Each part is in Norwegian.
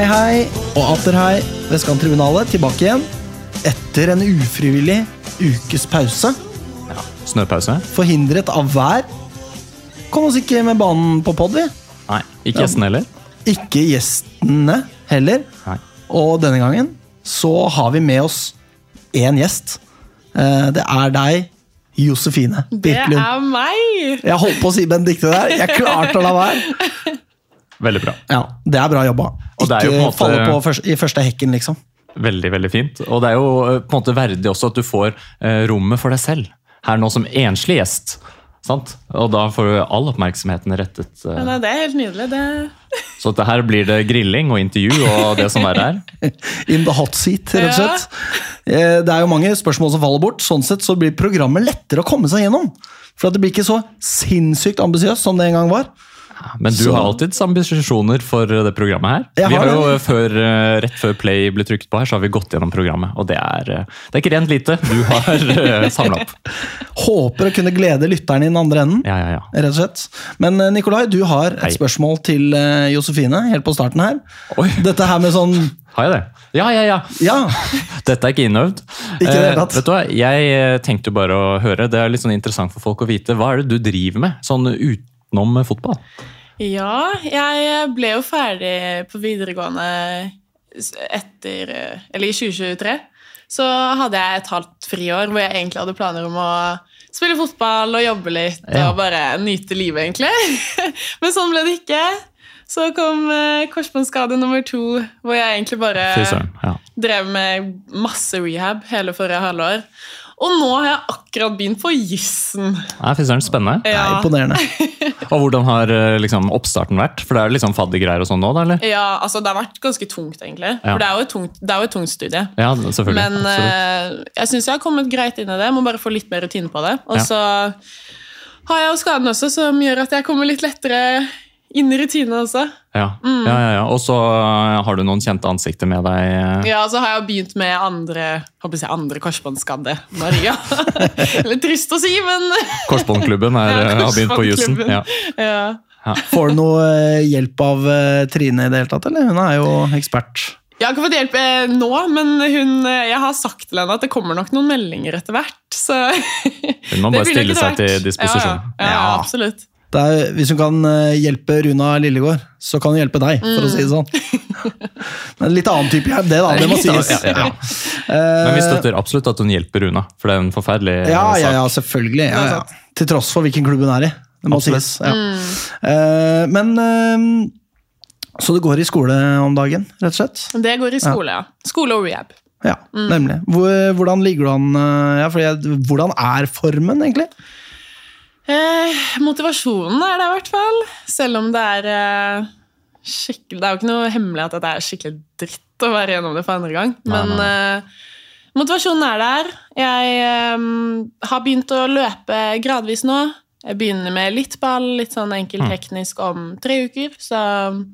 Hei, hei og atter hei. Vestkanttribunalet tilbake igjen. Etter en ufrivillig ukes pause. Snøpause? Forhindret av vær. Kom oss ikke med banen på pod, vi. Nei, ikke gjestene heller. Ikke gjestene heller. Nei. Og denne gangen så har vi med oss én gjest. Eh, Det er deg, Josefine Det er meg! Jeg holdt på å si Benedicte der. Jeg klarte å la være. Veldig bra. Ja, Det er bra jobba. Og det er jo Ikke på måte- falle på først, i første hekken, liksom. Veldig, veldig fint. Og det er jo eh, på en måte verdig også at du får eh, rommet for deg selv. Her nå som enslig gjest. Sant? Og da får du all oppmerksomheten rettet. eh, Ja, nei, det er helt nydelig. Det... Så at her blir det grilling og intervju og det som er her. In the hot seat, rett og slett. Ja. Det er jo mange spørsmål som faller bort. Sånn sett så blir programmet lettere å komme seg gjennom. For at det blir ikke så sinnssykt ambisiøst som det en gang var. Men du Så- har alltid ambisjoner for det programmet her. Jeg Vi har jo før, eh, Rett før Play ble trykt på her, så har vi gått gjennom programmet. Og det er, eh, det er ikke rent lite du har samla opp. Håper å kunne glede lytterne i den andre enden. Ja, ja, ja. Rett og slett. Men eh, Nikolai, du har et Hei. spørsmål til eh, Josefine helt på starten her. Oi, Dette her med sånn har jeg det? Ja, ja, ja. Ja, Dette er ikke innøvd. Ikke det hele vet du hva? Jeg eh, tenkte jo bare å høre, det er litt sånn interessant for folk å vite. Hva er det du driver med, sånn utenom fotball? Ja, jeg ble jo ferdig på videregående etter Eller i 2023. Så hadde jeg et halvt friår hvor jeg egentlig hadde planer om å spille fotball og jobbe litt Ja. og bare nyte livet, egentlig. Men sånn ble det ikke. Så kom eh, korsbåndskade nummer to, hvor jeg egentlig bare Fy. Ja. drev med masse rehab hele forrige halvår. Og nå har jeg akkurat begynt på jussen. Nei, Fy søren, spennende. det er imponerende. Og hvordan har eh, liksom, oppstarten vært? For det er litt sånn faddergreier og sånn nå, da? eller? Ja, altså Det har vært ganske tungt, egentlig. Ja. For det er jo et tungt, det er jo et tungt studie. Ja, selvfølgelig. Men Absolutt. eh, jeg syns jeg har kommet greit inn i det. Må bare få litt mer rutine på det. Og Ja. så har jeg jo skaden også, som gjør at jeg kommer litt lettere inn i rutinene også. Ja, Mm. ja, ja, ja. Og så eh, har du noen kjente ansikter med deg. eh. Ja, så har jeg begynt med andre håper jeg, andre korsbåndskadde Maria. Litt trist å si, men Korsbåndklubben er, Ja, eh, har begynt på jussen. Ja. ja. Får du noe hjelp av Trine i det hele tatt, eller? Hun er jo ekspert. Jeg har ikke fått hjelp eh, nå, men hun, jeg har sagt til henne at det kommer nok noen meldinger etter hvert. Så Hun må bare stille seg til disposisjon. Ja, ja, ja, Ja. absolutt. Det er, hvis hun kan eh, hjelpe Runa Lillegård, så kan hun hjelpe deg, for å si det sånn. Men litt annen type hjelp, det da. Det må sies. ja, ja. Men vi støtter absolutt at hun hjelper Runa, for det er en forferdelig eh, Ja, ja, sak. ja, selvfølgelig. Ja, ja. Til tross for hvilken klubb hun er i. Det må Absolutt. sies. Ja. Eh, men eh, Så det går i skole om dagen, rett og slett? Det går i skole, ja. Skole og rehab. Ja, Mm. nemlig. Hvordan ligger du an? eh, Ja, fordi jeg, hvordan er formen, egentlig? Eh, motivasjonen er det i hvert fall. Selv om det er eh, skikkelig Det er jo ikke noe hemmelig at det er skikkelig dritt å være gjennom det for andre gang. Nei, Men eh, motivasjonen er der. Jeg eh, har begynt å løpe gradvis nå. Jeg begynner med litt ball, litt sånn enkelt teknisk om tre uker. Så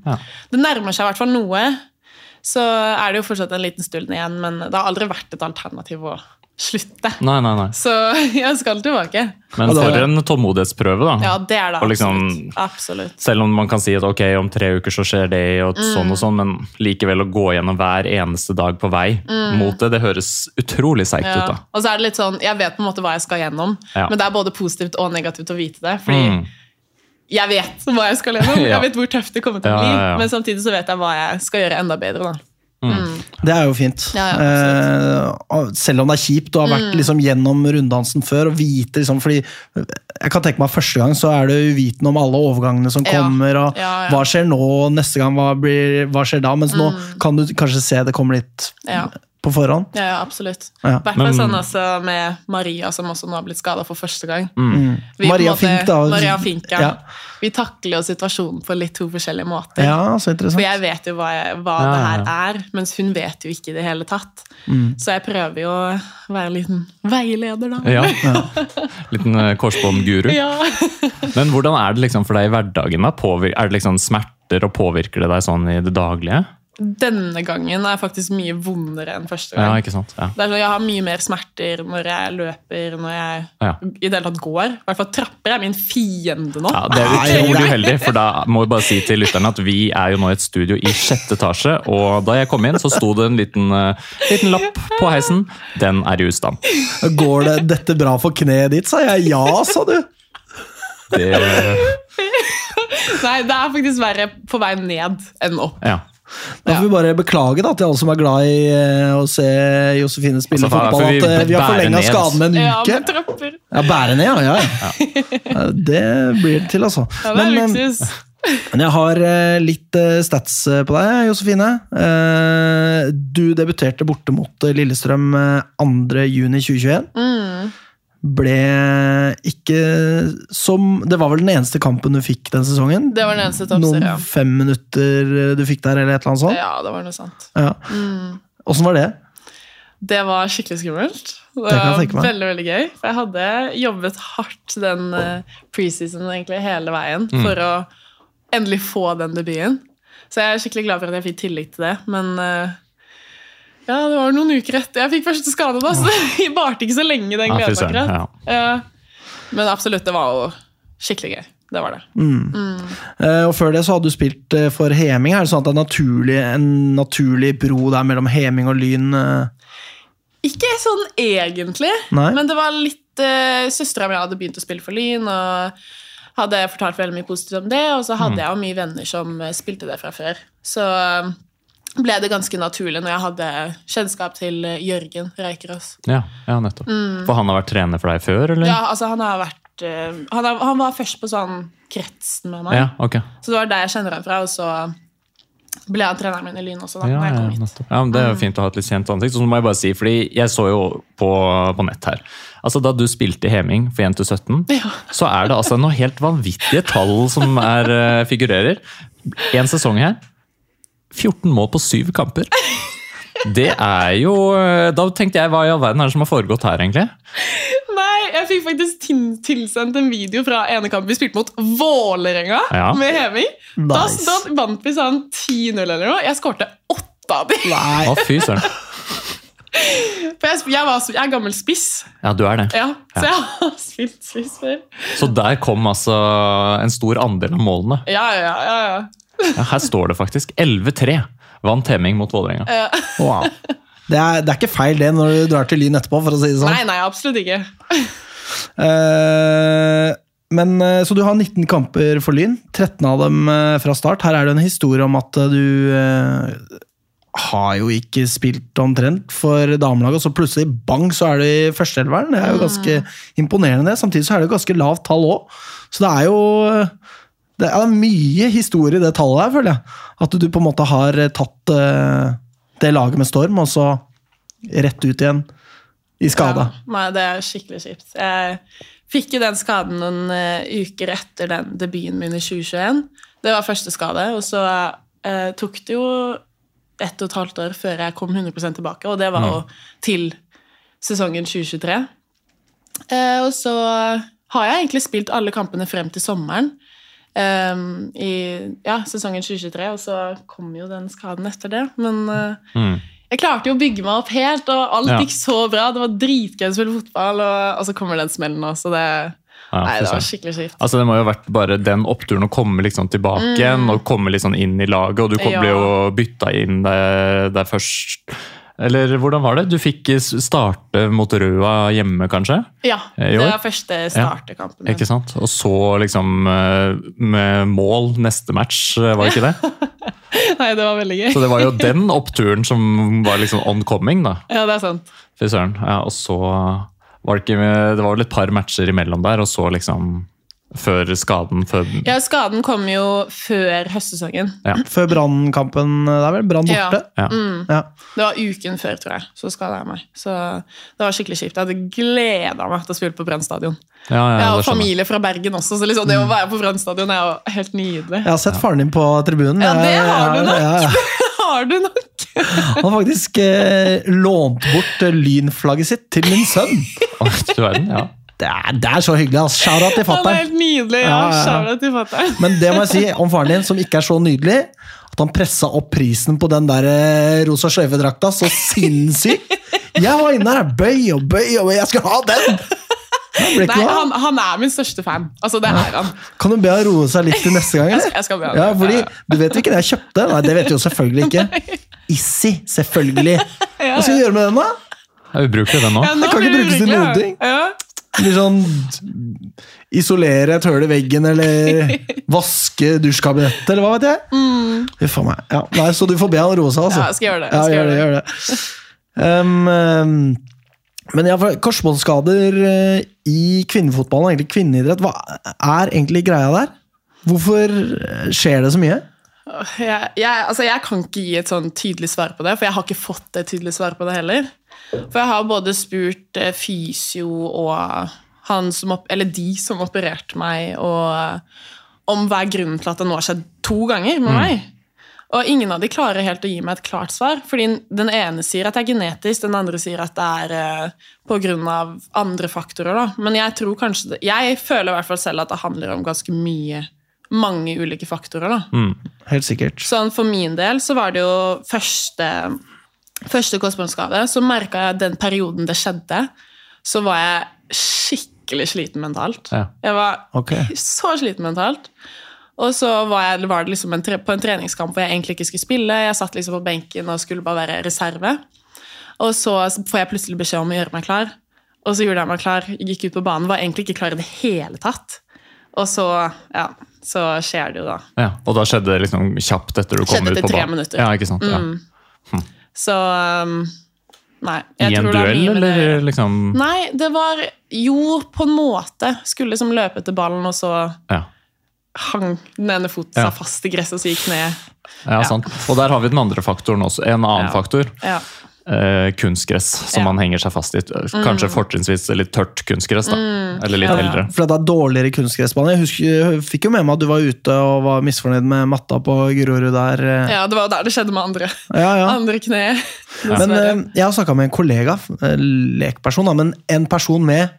Ja. det nærmer seg i hvert fall noe. Så er det jo fortsatt en liten stund igjen, men det har aldri vært et alternativ å slutte. Nei, nei, nei. Så jeg skal tilbake. Men for en tålmodighetsprøve, da. Ja, det er det liksom- absolutt. absolutt. Selv om man kan si at ok, om tre uker så skjer det, og Mm. sånn og sånn, men likevel å gå gjennom hver eneste dag på vei mot det, det høres utrolig seigt ut, Mm. Da. Og så er det litt sånn, Jeg vet på en måte hva jeg skal gjennom, Ja. men det er både positivt og negativt å vite det. Fordi Mm. jeg vet hva jeg skal gjennom, jeg vet hvor tøft det kommer til å Ja, bli. ja, ja. Men samtidig så vet jeg hva jeg skal gjøre enda bedre. da. Det er jo fint. Ja, ja, eh, selv om det er kjipt og har vært Mm. liksom, gjennom runddansen før og vite liksom, fordi Jeg kan tenke meg Første gang så er det uviten om alle overgangene som Ja. kommer. og. Hva skjer nå? Neste gang, hva, blir, hva skjer da? Mens nå kan du kanskje se det kommer litt Mm. På forhånd. ja, ja absolutt. Ja. Hvert fall sånn altså med Maria, som også nå har blitt skada for første gang. Mm. Vi Maria måte- Fink, da. Maria Fink, ja. Ja. Vi takler jo situasjonen på litt to forskjellige måter. Ja, så interessant. For jeg vet jo hva, jeg, hva Ja, det ja, her er, mens hun vet jo ikke i det hele tatt. Mm. Så jeg prøver jo å være en liten veileder, da. Ja. Liten eh, korsbåndguru. Ja. Men hvordan er det liksom for deg i hverdagen? da? Er det liksom smerter, og påvirker det deg sånn i det daglige? Denne gangen er faktisk mye vondere enn første gang. Ja, ikke sant? Ja. Det er sånn, Jeg har mye mer smerter når jeg løper, når jeg Ja. i det hele tatt går. I hvert fall trapper er min fiende nå. Ja, Det er utrolig uheldig, for da må vi bare si til lytterne at vi er jo nå i et studio i sjette etasje, og da jeg kom inn, så sto det en liten, uh, liten lapp på heisen. Den er i ustand. Går det dette bra for kneet ditt, sa jeg. Ja, sa du. Det, Nei, det er faktisk verre på vei ned enn opp. ja. Da får vi bare beklage da, til alle som er glad i eh, å se Josefine spille Altså, fotball, vi at eh, vi har forlenga skaden med en Ja, uke. trapper. Ja, bære ned, ja. ja. ja. Det blir det til, altså. Ja, det er Men, luksus. Men jeg har eh, litt stats på deg, Josefine. Eh, Du debuterte borte mot Lillestrøm eh, 2. juni 2021. Mm. Ble ikke som Det var vel den eneste kampen du fikk den sesongen? Det var den eneste topser, Noen ja. fem minutter eh, du fikk der, eller et eller annet sånt? Ja, det var noe sant. Ja. Mm. Åssen var det? Det var skikkelig skummelt. Det, var det veldig veldig gøy. For jeg hadde jobbet hardt den uh, preseason egentlig hele veien Mm. for å endelig få den debuten. Så jeg er skikkelig glad for at jeg fikk tillit til det. Men eh, ja, det var noen uker etter jeg fikk første skade, da, så det varte ikke så lenge, den gleden. akkurat. Ja. Men absolutt, det var jo skikkelig gøy. Det var det. Eh, Og Før det så hadde du spilt eh, for Heming. Er det sånn at det er naturlig, en naturlig bro der mellom Heming og Lyn? eh? Ikke sånn egentlig, Nei. men det var litt uh, Søstera mi hadde begynt å spille for Lyn, og hadde fortalt veldig mye positivt om det. Og så hadde jeg jo mye venner som eh, spilte det fra før. Så eh, ble det ganske naturlig når jeg hadde kjennskap til eh, Jørgen Reikerås. Ja, ja, nettopp. For han har vært trener for deg før, eller? Mm. Ja, altså han har vært eh, han, har, han var først på sånn kretsen med meg, Ja, okay. så det var der jeg kjenner han fra. Og så ble han treneren min i Lyn også, da Ja, når jeg kom hit. nettopp. ja, men Det er jo fint å ha et litt kjent ansikt. Så må jeg bare si, fordi jeg så jo på, på nett her. Altså Da du spilte i Heming for Jente 17, Ja. så er det altså noe helt vanvittige tall som er, eh, figurerer. En sesong her. 14 mål på syv kamper. Det er jo eh, Da tenkte jeg hva i all verden er det som har foregått her, egentlig? Nei, jeg fikk faktisk tilsendt en video fra ene kampen vi spilte mot Vålerenga Ja. med heving. Nice. Da, da vant vi sånn 10-0 eller noe. Jeg skårte åtte av dem. Nei. Å, fy søren. For jeg, jeg, var, jeg er gammel spiss, Ja, du er det. ja, så jeg har spilt spiss før. Så der kom altså en stor andel av målene. Ja, ja, ja. ja. Ja, her står det faktisk 11-3 vant Heming mot Vålerenga. ja. Wow. Det er, det er ikke feil det når du drar til Lyn etterpå, for å si det sånn. Nei, nei, absolutt ikke. uh, men, eh, så du har 19 kamper for Lyn, 13 av dem eh, fra start. Her er det en historie om at du uh, har jo ikke spilt omtrent for damelaget, og så plutselig bang, så er du i førsteelveren. Det er jo ganske imponerende. det. Samtidig så er det jo ganske lavt tall òg. Så det er jo det er mye historie i det tallet her, føler jeg. At du på en måte har eh, tatt eh, det laget med storm, og så rett ut igjen i skada. Ja, nei, det er skikkelig kjipt. Jeg fikk jo den skaden noen eh, uker etter den debuten min i 2021. Det var første skade, og så eh, tok det jo ett og et halvt år før jeg kom 100% tilbake, og det var jo til sesongen 2023. Eh, og så har jeg egentlig spilt alle kampene frem til sommeren eh, i ja, sesongen 2023, og så kom jo den skaden etter det. Men uh, Mm. jeg klarte jo å bygge meg opp helt, og alt Ja. gikk så bra. Det var dritgøy å spille fotball, og, og så kommer den smellen nå, så det Ja, Nei, det var skikkelig kjipt. Altså Det må jo ha vært bare den oppturen å komme liksom tilbake igjen og komme liksom inn i laget. Og du Mm. Ble jo bytta inn der, der først. Eller hvordan var det? Du fikk starte mot Røa hjemme, kanskje? Ja, det var første startekampen. min. Ikke sant? Og så liksom eh, med mål neste match, eh, var det ikke det? Nei, det var veldig gøy. Så det var jo den oppturen som var liksom oncoming, da. Ja, det er sant. Fy søren. Ja, og så var det ikke Det var vel et par matcher imellom der, og så liksom Før skaden, før Ja, skaden kom jo før høstsesongen. Før Brannkampen, det er vel Brann borte? Ja. Ja. Det var uken før, tror jeg. Så skada jeg meg. Så det var skikkelig kjipt. Jeg hadde gleda meg til å spille på Brann stadion. Ja, ja, Jeg har det familie fra Bergen også, så liksom det å være på Brann stadion er jo helt nydelig. Jeg har sett faren din på tribunen. Ja, det har du nok. Ja, ja. Har du nok? Han har faktisk eh, lånt bort lynflagget sitt til min sønn. Oh, Du verden, ja. Det er, det er så hyggelig. ass. Shout-out til Han er fatter'n. helt nydelig. Ja, Ja, ja, ja. Til fatter'n. Men det må jeg si om faren din, som ikke er så nydelig, at han pressa opp prisen på den der rosa rosa sløyfedrakta så sinnssykt! Jeg var inne her, bøy og bøy og bøy, jeg skal ha den! Ikke Nei, han, han er min største fan. Altså, det er han. Kan du be han roe seg litt til neste gang? Jeg eller? skal, jeg skal be han. Ja, fordi Ja, ja. Du vet hvilken jeg kjøpte? Nei, det vet du jo selvfølgelig ikke. Issi, selvfølgelig. Hva skal du gjøre med den, da? Det er ubrukelig, den Ja, òg. nå kan ikke brukes til noen ting. Ja. Blir sånn Isolere et høl i veggen, eller vaske dusjkabinettet, eller hva vet jeg. Mm. a meg. Ja, nei, så du får be han roe seg, altså. Ja, jeg skal gjøre det. Ja, Jeg skal gjør det, gjør det. Um, um, men ja, korsbåndskader eh, i kvinnefotballen, egentlig kvinneidrett, hva er egentlig greia der? Hvorfor eh, skjer det så mye? Jeg, jeg, altså jeg kan ikke gi et sånn tydelig svar på det, for jeg har ikke fått et tydelig svar på det heller. For jeg har både spurt eh, fysio og han som opp, eller de som opererte meg, og om hva er grunnen til at det nå har skjedd to ganger med meg. Og ingen av de klarer helt å gi meg et klart svar. Fordi den ene sier at det er genetisk, den andre sier at det er eh, av andre faktorer. Da. Men jeg tror kanskje det, Jeg føler i hvert fall selv at det handler om ganske mye mange ulike faktorer. da. Helt sikkert. Sånn For min del så var det jo første, første kostbarnsgave, Så merka jeg den perioden det skjedde, så var jeg skikkelig sliten mentalt. Ja. Jeg var okay. så sliten mentalt. Og så var, jeg, var det liksom en tre, på en treningskamp hvor jeg egentlig ikke skulle spille. Jeg satt liksom på benken og skulle bare være reserve. Og så får jeg plutselig beskjed om å gjøre meg klar. Og så gjorde jeg meg klar, gikk ut på banen, var egentlig ikke klar i det hele tatt. Og så, ja, så skjer det jo da. Ja, og da skjedde det liksom kjapt etter du kom Skjedde ut etter på tre banen. minutter. Ja, ikke sant? Ja. Så um, Nei. I en tror det duell, eller liksom Nei, det var jo på en måte. Skulle liksom løpe etter ballen, og så Ja. hang den ene foten Ja. seg fast i gresset, og så gikk ned. ja, sant. Og der har vi den andre faktoren også. En annen Ja. faktor. Eh, kunstgress som Ja. man henger seg fast i. Kanskje fortrinnsvis litt tørt kunstgress, da. Eller litt Ja. eldre. For det er dårligere kunstgressbane. Jeg, husker, jeg fikk jo med meg at du var ute og var misfornøyd med matta på Grorud der. eh. ja, det var der det skjedde med andre. Ja, ja. Andre kne. Men eh, jeg har snakka med en kollega, eh, lekperson, da, men en person med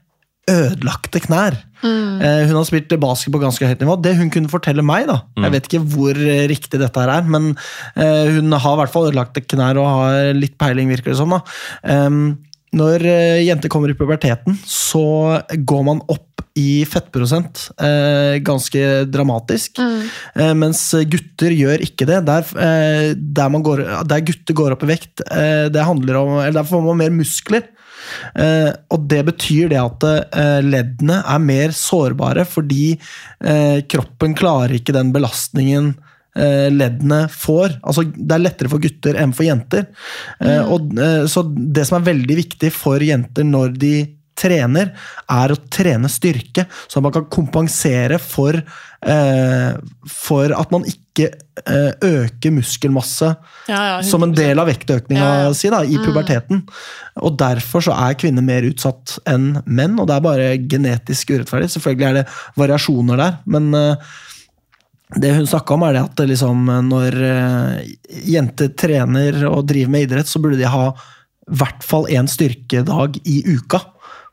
ødelagte knær. Mm. hun har spilt basket på ganske høyt nivå. Det hun kunne fortelle meg, da Jeg vet ikke hvor eh, riktig dette her er, men eh, hun har i hvert fall ødelagte knær og har litt peiling, virker det som. da. Når eh, jenter kommer i puberteten, så går man opp i fettprosent eh, ganske dramatisk. Mm. mens gutter gjør ikke det. Der, eh, der, man går, der gutter går opp i vekt, eh, det handler om, eller der får man mer muskler. Eh, og det betyr det at eh, leddene er mer sårbare fordi eh, kroppen klarer ikke den belastningen leddene får. Altså, det er lettere for gutter enn for jenter. Eh, og, så det som er veldig viktig for jenter når de trener, er å trene styrke, så man kan kompensere for, eh, for at man ikke eh, øker muskelmasse Ja, ja, som en del av vektøkninga Ja, si da, i puberteten. Og Derfor så er kvinner mer utsatt enn menn, og det er bare genetisk urettferdig. Selvfølgelig er det variasjoner der, men eh, det hun snakka om, er det at liksom, når eh, jenter trener og driver med idrett, så burde de ha i hvert fall én styrkedag i uka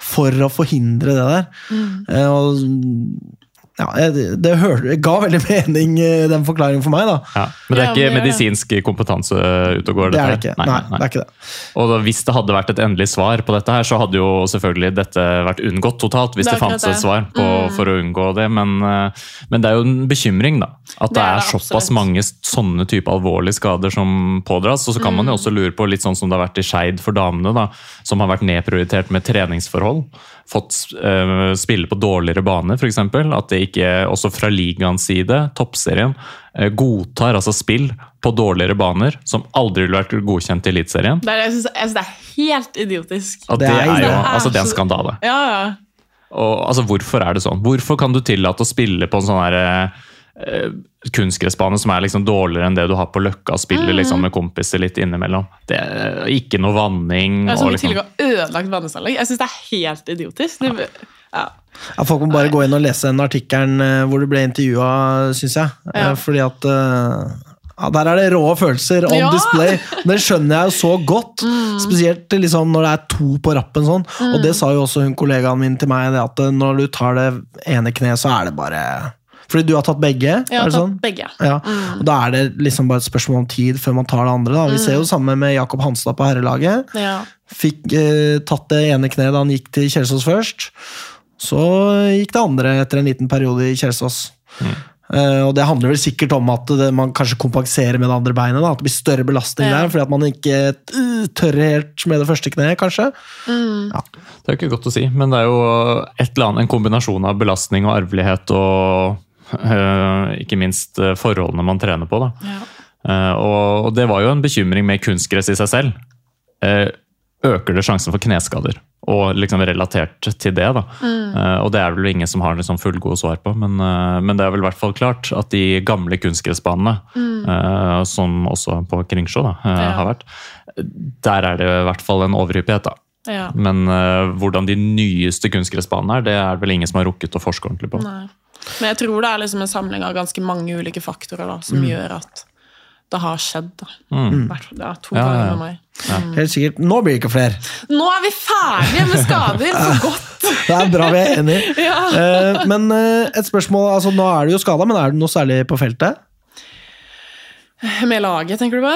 for å forhindre det der. Mm. og ja, det, det hør, det ga veldig mening, eh, den forklaringen for meg. da. Ja. Men det er Ja, ikke det- medisinsk kompetanse ute og går? Det er det ikke. Nei, Nei, det er ikke det. Og da, hvis det hadde vært et endelig svar på dette, her, så hadde jo selvfølgelig dette vært unngått totalt. Hvis Det det, fantes et svar på, for å unngå det. Men, eh, men det er jo en bekymring, da. At det, Det er er, såpass mange sånne type alvorlige skader som pådras. Og så kan man Mm. jo også lure på, litt sånn som det har vært i Skeid for damene, da, som har vært nedprioritert med treningsforhold. Fått eh, spille på dårligere baner, f.eks. At det ikke, også fra ligaens side, toppserien, eh, godtar altså spill på dårligere baner som aldri ville vært godkjent i Eliteserien. Det er, jeg, synes, jeg det er helt idiotisk. Og Det det, er- jo det er altså, det er en skandale. Ja, ja. Og, altså, hvorfor er det sånn? Hvorfor kan du tillate å spille på en sånn her, eh, kunstgressbane som er liksom dårligere enn det du har på Løkka, og spille Mm. liksom med kompiser litt innimellom? Det er Ikke noe vanning. Jeg som og i liksom, tillegg har ødelagt vanneanlegg. Jeg syns det er helt idiotisk. Det, ja. Ja, folk må bare gå inn og lese den artikkelen eh, hvor du ble intervjua, syns jeg. Eh, Ja. Fordi at eh, ja, Der er det rå følelser on Ja. display. Det skjønner jeg jo så godt. Spesielt liksom når det er to på rappen sånn. Og det sa jo også hun kollegaen min til meg, det at eh, når du tar det ene kneet, så er det bare Fordi du har tatt begge? Jeg har tatt sånn? begge. Ja, og Da er det liksom bare et spørsmål om tid før man tar det andre. da. Vi ser jo samme med Jakob Hanstad på herrelaget. Ja. Fikk eh, tatt det ene kneet da han gikk til Kjelsås først. Så gikk det andre etter en liten periode i Kjelsås. Eh, og Det handler vel sikkert om at det, man kanskje kompenserer med det andre beinet. da, At det blir større belastning Ja. der, fordi at man ikke uh, tør helt med det første kneet, kanskje. Det er jo ikke godt å si, men det er jo et eller annet, en kombinasjon av belastning og arvelighet og uh, ikke minst øh, forholdene man trener på. Da. Ja. Eh, og, og det var jo en bekymring med kunstgress i seg selv. Eh, øker det sjansen for kneskader? Og liksom relatert til det, da. Eh, og det er vel ingen som har liksom fullgode svar på, men, uh, men det er vel i hvert fall klart at de gamle kunstgressbanene, eh, som også på Kringsjå da, Ja. har vært, der er det i hvert fall en overhyppighet. da. Ja. Men hvordan de nyeste kunstgressbanene er, det er vel ingen som har rukket å forske ordentlig på. Nei. Men jeg tror det er liksom en samling av ganske mange ulike faktorer da, som gjør at det har skjedd. da. Hvert Ja, to Ja, ja, ganger med meg. Helt sikkert. Nå blir det ikke flere. Nå er vi ferdige med skader! For godt! Det er bra vi er enige. Ja. Eh, men eh, et spørsmål, altså Nå er du jo skada, men er du noe særlig på feltet? Med laget, tenker du på?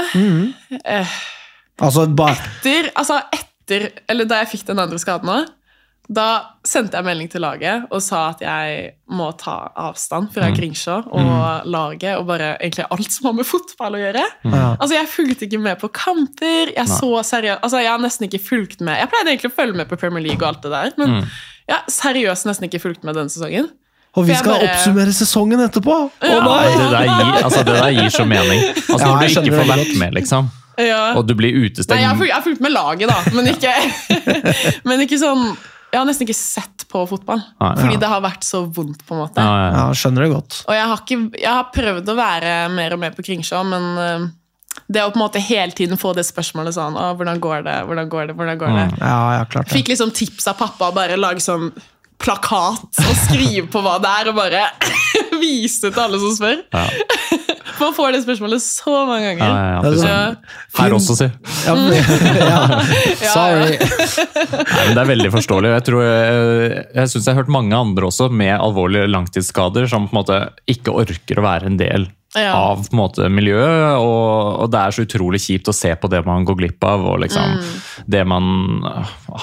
Altså, ba, Etter, altså etter, eller Da jeg fikk den andre skaden nå, da sendte jeg melding til laget og sa at jeg må ta avstand fra Kringsjå og laget og bare egentlig alt som har med fotball å gjøre. Mm. Altså, Jeg fulgte ikke med på kamper. Jeg så seriøst, altså jeg har nesten ikke fulgt med. Jeg pleide egentlig å følge med på Premier League og alt det der, men jeg har seriøst nesten ikke fulgt med denne sesongen. Og vi skal bare- oppsummere sesongen etterpå! Å Ja, nei! det, der gir, altså, det der gir så mening. Altså, Ja, når du ikke får vært med, liksom, Ja. og du blir Nei, utestengt fulgt, jeg har fulgt med laget, da, men ikke, men ikke sånn Jeg har nesten ikke sett på fotball, Nei. fordi det har vært så vondt. på en måte. ja, ja. Ja, skjønner det godt. Og jeg har, ikke, jeg har prøvd å være mer og mer på Kringsjå, men øh, det å på en måte hele tiden få det spørsmålet sånn Å, hvordan går det? Hvordan går det? Hvordan går det? Ja, ja, klart det. Fikk liksom tips av pappa å bare lage sånn plakat og skrive på hva det er, og bare vise til alle som spør. Ja. Man får det spørsmålet så mange ganger. ja, ja. Ja. Her også, si. Ja, men- ja. Sorry. Nei, men Det er veldig forståelig. Jeg, tror jeg, jeg synes jeg har hørt mange andre også med alvorlige langtidsskader som på en måte ikke orker å være en del Ja. av på en måte, miljøet. Og, og det er så utrolig kjipt å se på det man går glipp av, og liksom Mm. det man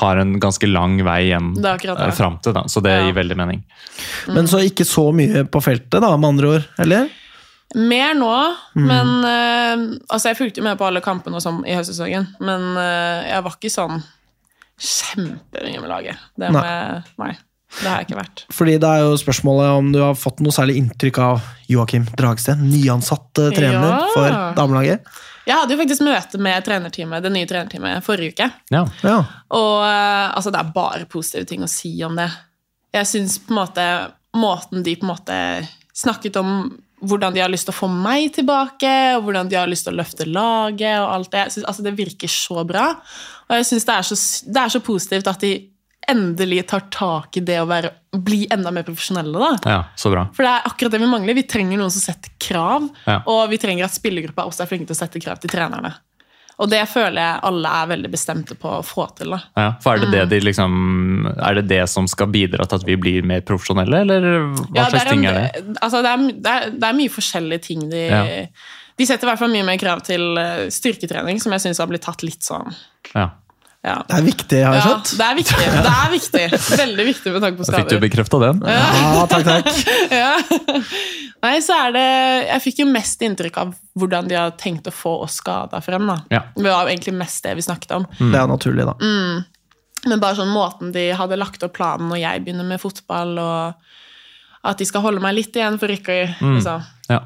har en ganske lang vei igjen eh, fram til. Da. Så det Ja. gir veldig mening. Men så ikke så mye på feltet, da, med andre ord? Eller? Mer nå, men uh, Altså, jeg fulgte jo med på alle kampene sånn i høstsesongen, men uh, jeg var ikke sånn kjempelenge med laget. Det må Nei. jeg Nei. Det har jeg ikke vært. Fordi det er jo spørsmålet om du har fått noe særlig inntrykk av Joakim Dragsten, nyansatt eh, trener Ja. for damelaget. Jeg hadde jo faktisk møte med det nye trenerteamet forrige uke. Ja. Ja. Og øh, altså, det er bare positive ting å si om det. Jeg syns på en måte måten de på en måte snakket om hvordan de har lyst til å få meg tilbake, og hvordan de har lyst til å løfte laget og alt det. Synes, altså, det virker så bra. Og jeg syns det, er det er så positivt at de endelig tar tak i det å være, bli enda mer profesjonelle. da. ja, så bra. For det er akkurat det vi mangler. Vi trenger noen som setter krav, Ja. og vi trenger at spillergruppa også er flinke til å sette krav til trenerne. Og det føler jeg alle er veldig bestemte på å få til. da. Ja, for er det, Mm. det, de liksom, er det det som skal bidra til at vi blir mer profesjonelle, eller hva Ja, slags det, ting er er det? altså, det, er, det, er, det er mye forskjellige ting de Ja. De setter i hvert fall mye mer krav til eh, styrketrening, som jeg syns har blitt tatt litt sånn Ja. Det er viktig, har jeg ja, skjønt. det er viktig. Det er viktig. Veldig viktig med tanke på Da fikk du skader. bekrefta den. Ja, takk, takk. Ja. Nei, så er det Jeg fikk jo mest inntrykk av hvordan de har tenkt å få oss skada frem. da. Ja. Det var egentlig mest det vi snakket om. Det er naturlig, da. Men bare sånn måten de hadde lagt opp planen når jeg begynner med fotball, og at de skal holde meg litt igjen for ikke å Mm. liksom, Ja.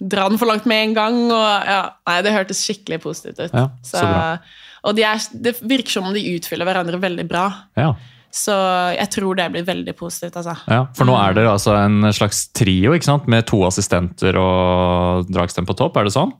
dra den for langt med en gang. Og, ja, nei, det hørtes skikkelig positivt ut. Ja, så bra. Og de er, det virker som om de utfyller hverandre veldig bra. Ja. Så jeg tror det blir veldig positivt. altså. ja. For nå er det altså en slags trio ikke sant? med to assistenter og Dragsten på topp, er det sånn?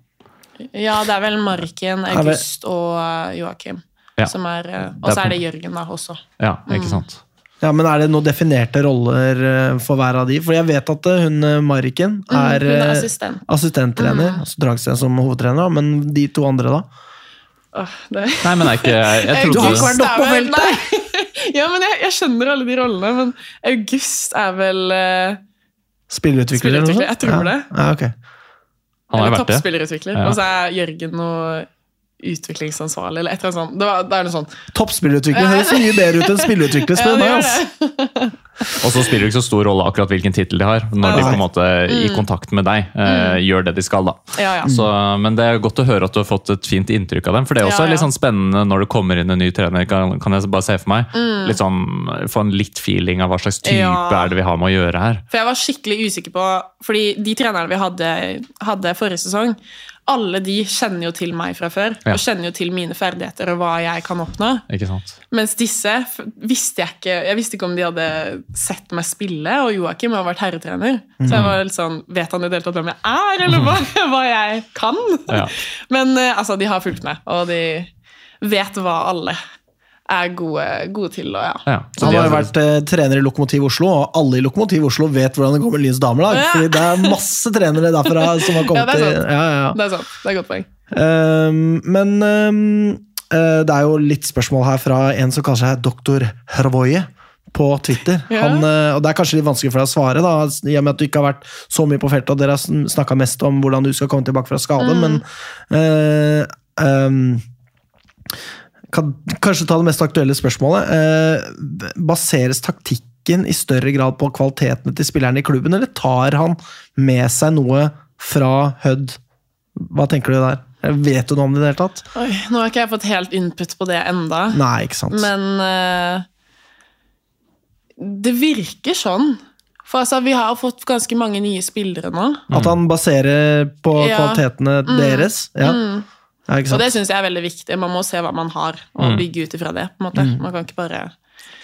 Ja, det er vel Marken, August og eh, Joakim. Ja. Som er, eh, og er så er det Jørgen da også. Ja, Mm. ikke sant? Ja, men Er det noen definerte roller eh, for hver av de? For jeg vet at hun Mariken er, Mm, hun er assistent. assistenttrener, altså Dragsten som hovedtrener, men de to andre, da? Åh. Nei, men jeg, ikke Jeg, jeg Du har ikke trodde vært oppe på vel- feltet! Nei. Ja, men jeg, jeg skjønner alle de rollene, men August er vel uh, Spillerutvikler? noe Spillerutvikler, jeg tror ja. det. Ja, okay. Han har Eller vært det. toppspillerutvikler. Ja. Og så er Jørgen noe utviklingsansvarlig, eller et eller annet sånt. Det, var, det er noe sånt. Toppspillerutvikler høres mye bedre ut enn spillerutvikler, spør du meg. Og så spiller det ikke så stor rolle akkurat hvilken tittel de har, når de på en måte i kontakt med deg eh, gjør det de skal. da. Ja, ja. Så, men det er godt å høre at du har fått et fint inntrykk av dem. For det er også Ja, ja. litt sånn spennende når det kommer inn en ny trener, kan, kan jeg bare se for meg. Litt sånn, Få en litt feeling av hva slags type Ja. er det vi har med å gjøre her. For jeg var skikkelig usikker på Fordi de trenerne vi hadde, hadde forrige sesong, alle de kjenner jo til meg fra før. Ja. Og kjenner jo til mine ferdigheter og hva jeg kan oppnå. Ikke sant? Mens disse visste jeg ikke Jeg visste ikke om de hadde sett meg spille, og Joakim har vært herretrener. Så jeg var litt sånn Vet han i det hele tatt hvem jeg er, eller hva, hva jeg kan? Ja. Men eh, altså, de har fulgt med, og de vet hva alle er gode, gode til. Og ja. Ja. Så Han har jo vært eh, trener i Lokomotiv Oslo, og alle i Lokomotiv Oslo vet hvordan det går med Lyns damelag. Ja. Fordi det er masse trenere derfra som har kommet til ja, ja, ja. Det er sant. Det er et godt poeng. Um, men um, eh, det er jo litt spørsmål her fra en som kaller seg Doktor Hrvoje på Twitter. Ja. Han, eh, og Det er kanskje litt vanskelig for deg å svare, da, i og med at du ikke har vært så mye på feltet, og dere har snakka mest om hvordan du skal komme tilbake fra skade, Mm. men uh, ehm, kan, Kanskje ta det mest aktuelle spørsmålet. Eh, baseres taktikken i større grad på kvalitetene til spillerne i klubben, eller tar han med seg noe fra Hødd? Hva tenker du der? Vet du noe om det i det hele tatt? Oi, nå har ikke jeg fått helt input på det enda. Nei, ikke sant. Men eh, det virker sånn. For altså, vi har fått ganske mange nye spillere nå. At han baserer på Ja. kvalitetene deres? Ja. Ja, Og det syns jeg er veldig viktig. Man må se hva man har, og bygge ut ifra det. på en måte. Man kan ikke bare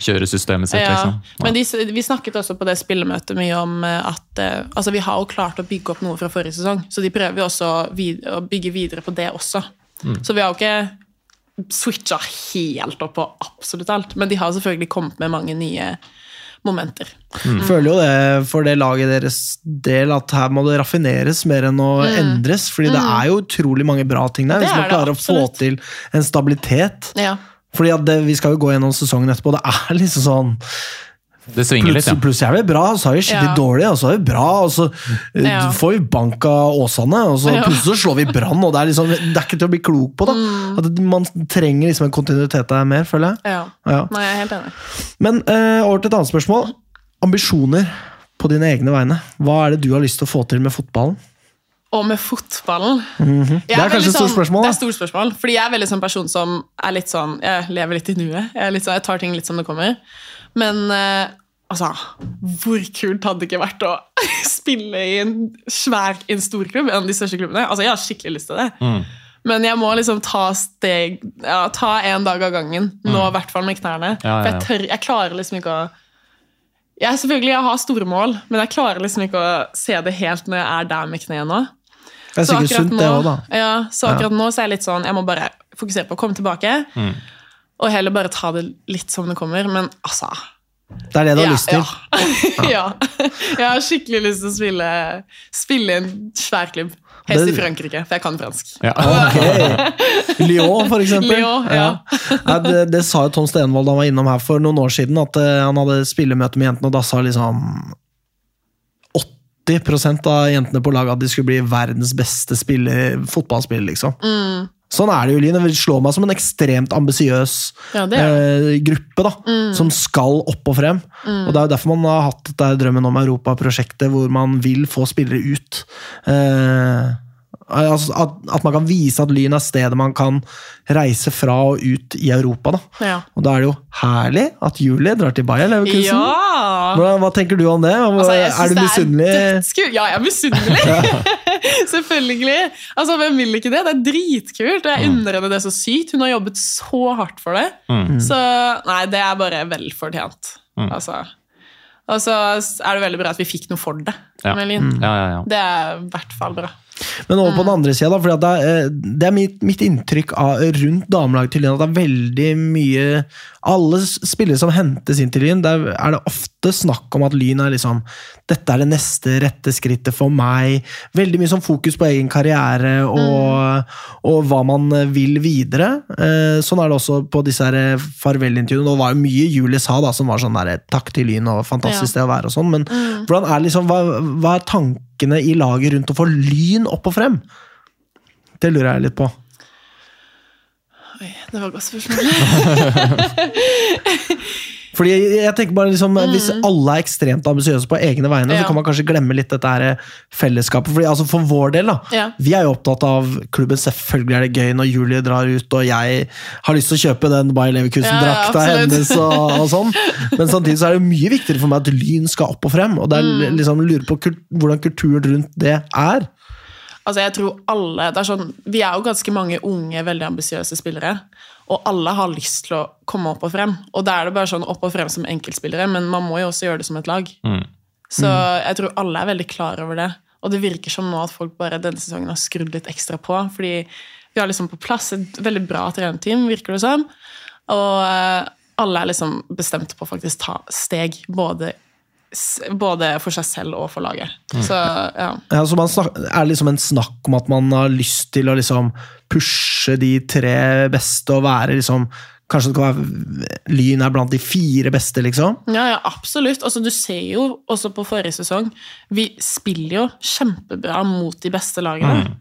Kjøre systemet sitt, ja. liksom. Men de, vi snakket også på det spillemøtet mye om eh, at eh, altså vi har jo klart å bygge opp noe fra forrige sesong, så de prøver jo også vid å bygge videre på det også. Så vi har jo ikke switcha helt opp på absolutt alt, men de har selvfølgelig kommet med mange nye momenter. Føler jo det for det laget deres del at her må det raffineres mer enn å endres. fordi det er jo utrolig mange bra ting der. Mm. Det Hvis man klarer det, å få til en stabilitet. Ja. Fordi at det, Vi skal jo gå gjennom sesongen etterpå. Det er liksom sånn Det svinger litt, ja. plutselig er vi bra, så er vi skikkelig Ja. dårlige, og så er vi bra, og så eh, Ja. får vi bank av Åsane, og så Ja. plutselig slår vi Brann. og Det er liksom, det er ikke til å bli klok på. da. Mm. At Man trenger liksom en kontinuitet der mer, føler jeg. ja. Ja. Nei, jeg er helt enig. Men uh, over til et annet spørsmål. Ambisjoner på dine egne vegne. Hva er det du har lyst til å få til med fotballen? Og med fotballen mm -hmm. Det er er kanskje et stort sånn- spørsmål, da. Det er stort spørsmål, fordi jeg er veldig sånn person som er litt sånn Jeg lever litt i nuet. Jeg, er sånn, jeg tar ting litt som det kommer. Men eh, altså Hvor kult hadde det ikke vært å spille i en svær en storklubb? En av de største klubbene. Altså, Jeg har skikkelig lyst til det. Mm. Men jeg må liksom ta steg ja, Ta en dag av gangen. Nå i hvert fall med knærne. Mm. Ja, ja. For jeg, tør, jeg klarer liksom ikke å jeg, selvfølgelig, jeg har store mål, men jeg klarer liksom ikke å se det helt når jeg er der med kneet nå. Det er sikkert sunt, det òg, da. Ja, så akkurat nå så er jeg litt sånn Jeg må bare fokusere på å komme tilbake. Mm. Og heller bare ta det litt som det kommer. Men altså Det er det du har ja, lyst til. Ja. ja. Jeg har skikkelig lyst til å spille, spille i en svær klubb. Helst i Frankrike, for jeg kan fransk. Ja. Ok. Lyon, for eksempel. Lyon, ja. Ja. det, det sa jo Tom Stenvold da han var innom her for noen år siden, at eh, han hadde spillemøte med jentene, og da sa liksom 80% av jentene på laget at de skulle bli verdens beste spiller, fotballspiller, liksom. Mm. Sånn er det jo, Line. Det slår meg som en ekstremt ambisiøs Ja, eh, gruppe, da, som skal opp og frem. Og Det er jo derfor man har hatt dette drømmen om Europa-prosjektet, hvor man vil få spillere ut. Eh, altså at, at man kan vise at Lyn er stedet man kan reise fra og ut i Europa. da. Ja. Og da er det jo herlig at Julie drar til Bayer Leverkusen. ja. Hva, hva tenker du om det? Altså, jeg synes er du misunnelig? Ja, jeg er misunnelig! Selvfølgelig. Altså, Hvem vil ikke det? Det er dritkult. og Jeg unner henne det så sykt. Hun har jobbet så hardt for det. Mm. Så nei, det er bare velfortjent. Mm. Altså. Og så er det veldig bra at vi fikk noe for det. Ja. med Lyn. Ja, ja, ja. Det er i hvert fall bra. Men over Mm. på den andre sida, for det er, eh, det er mitt, mitt inntrykk av, rundt damelaget til Lyn at det er veldig mye Alle spillere som hentes inn til Lyn, der er det ofte snakk om at Lyn er liksom Dette er det neste rette skrittet for meg. Veldig mye sånn fokus på egen karriere og, og hva man vil videre. Eh, Sånn er det også på disse eh, farvelintervjuene. Det var jo mye Julie sa da, som var sånn der, takk til Lyn og fantastisk Ja. sted å være og sånn, men hvordan er liksom, hva, hva er tankene i laget rundt å få Lyn opp og frem? Det lurer jeg litt på. Oi, det var et godt spørsmål. Fordi jeg, tenker bare liksom, Hvis alle er ekstremt ambisiøse på egne vegne, Mm. Ja. så kan man kanskje glemme litt dette her fellesskapet. Fordi altså For vår del, da. Ja. Vi er jo opptatt av klubben. Selvfølgelig er det gøy når Julie drar ut, og jeg har lyst til å kjøpe den Bayer Leverkusen-drakta Ja, ja, hennes. Og, og sånn. Men samtidig så er det mye viktigere for meg at Lyn skal opp og frem. Og det er Mm. liksom lurer på kult, hvordan kulturen rundt det er. Altså, jeg tror alle, det er sånn, Vi er jo ganske mange unge, veldig ambisiøse spillere. Og alle har lyst til å komme opp og frem. Og da er det bare sånn opp og frem som enkeltspillere, men man må jo også gjøre det som et lag. Mm. Så jeg tror alle er veldig klar over det. Og det virker som nå at folk bare denne sesongen har skrudd litt ekstra på. Fordi vi har liksom på plass et veldig bra trenerteam, virker det som. Og eh, alle er liksom bestemte på å faktisk ta steg, både, både for seg selv og for laget. Så ja. Ja, så man snak, er det liksom en snakk om at man har lyst til å liksom pushe de tre beste og være liksom Kanskje det kan være Lyn er blant de fire beste, liksom? Ja, ja, absolutt. Altså, du ser jo også på forrige sesong Vi spiller jo kjempebra mot de beste lagene.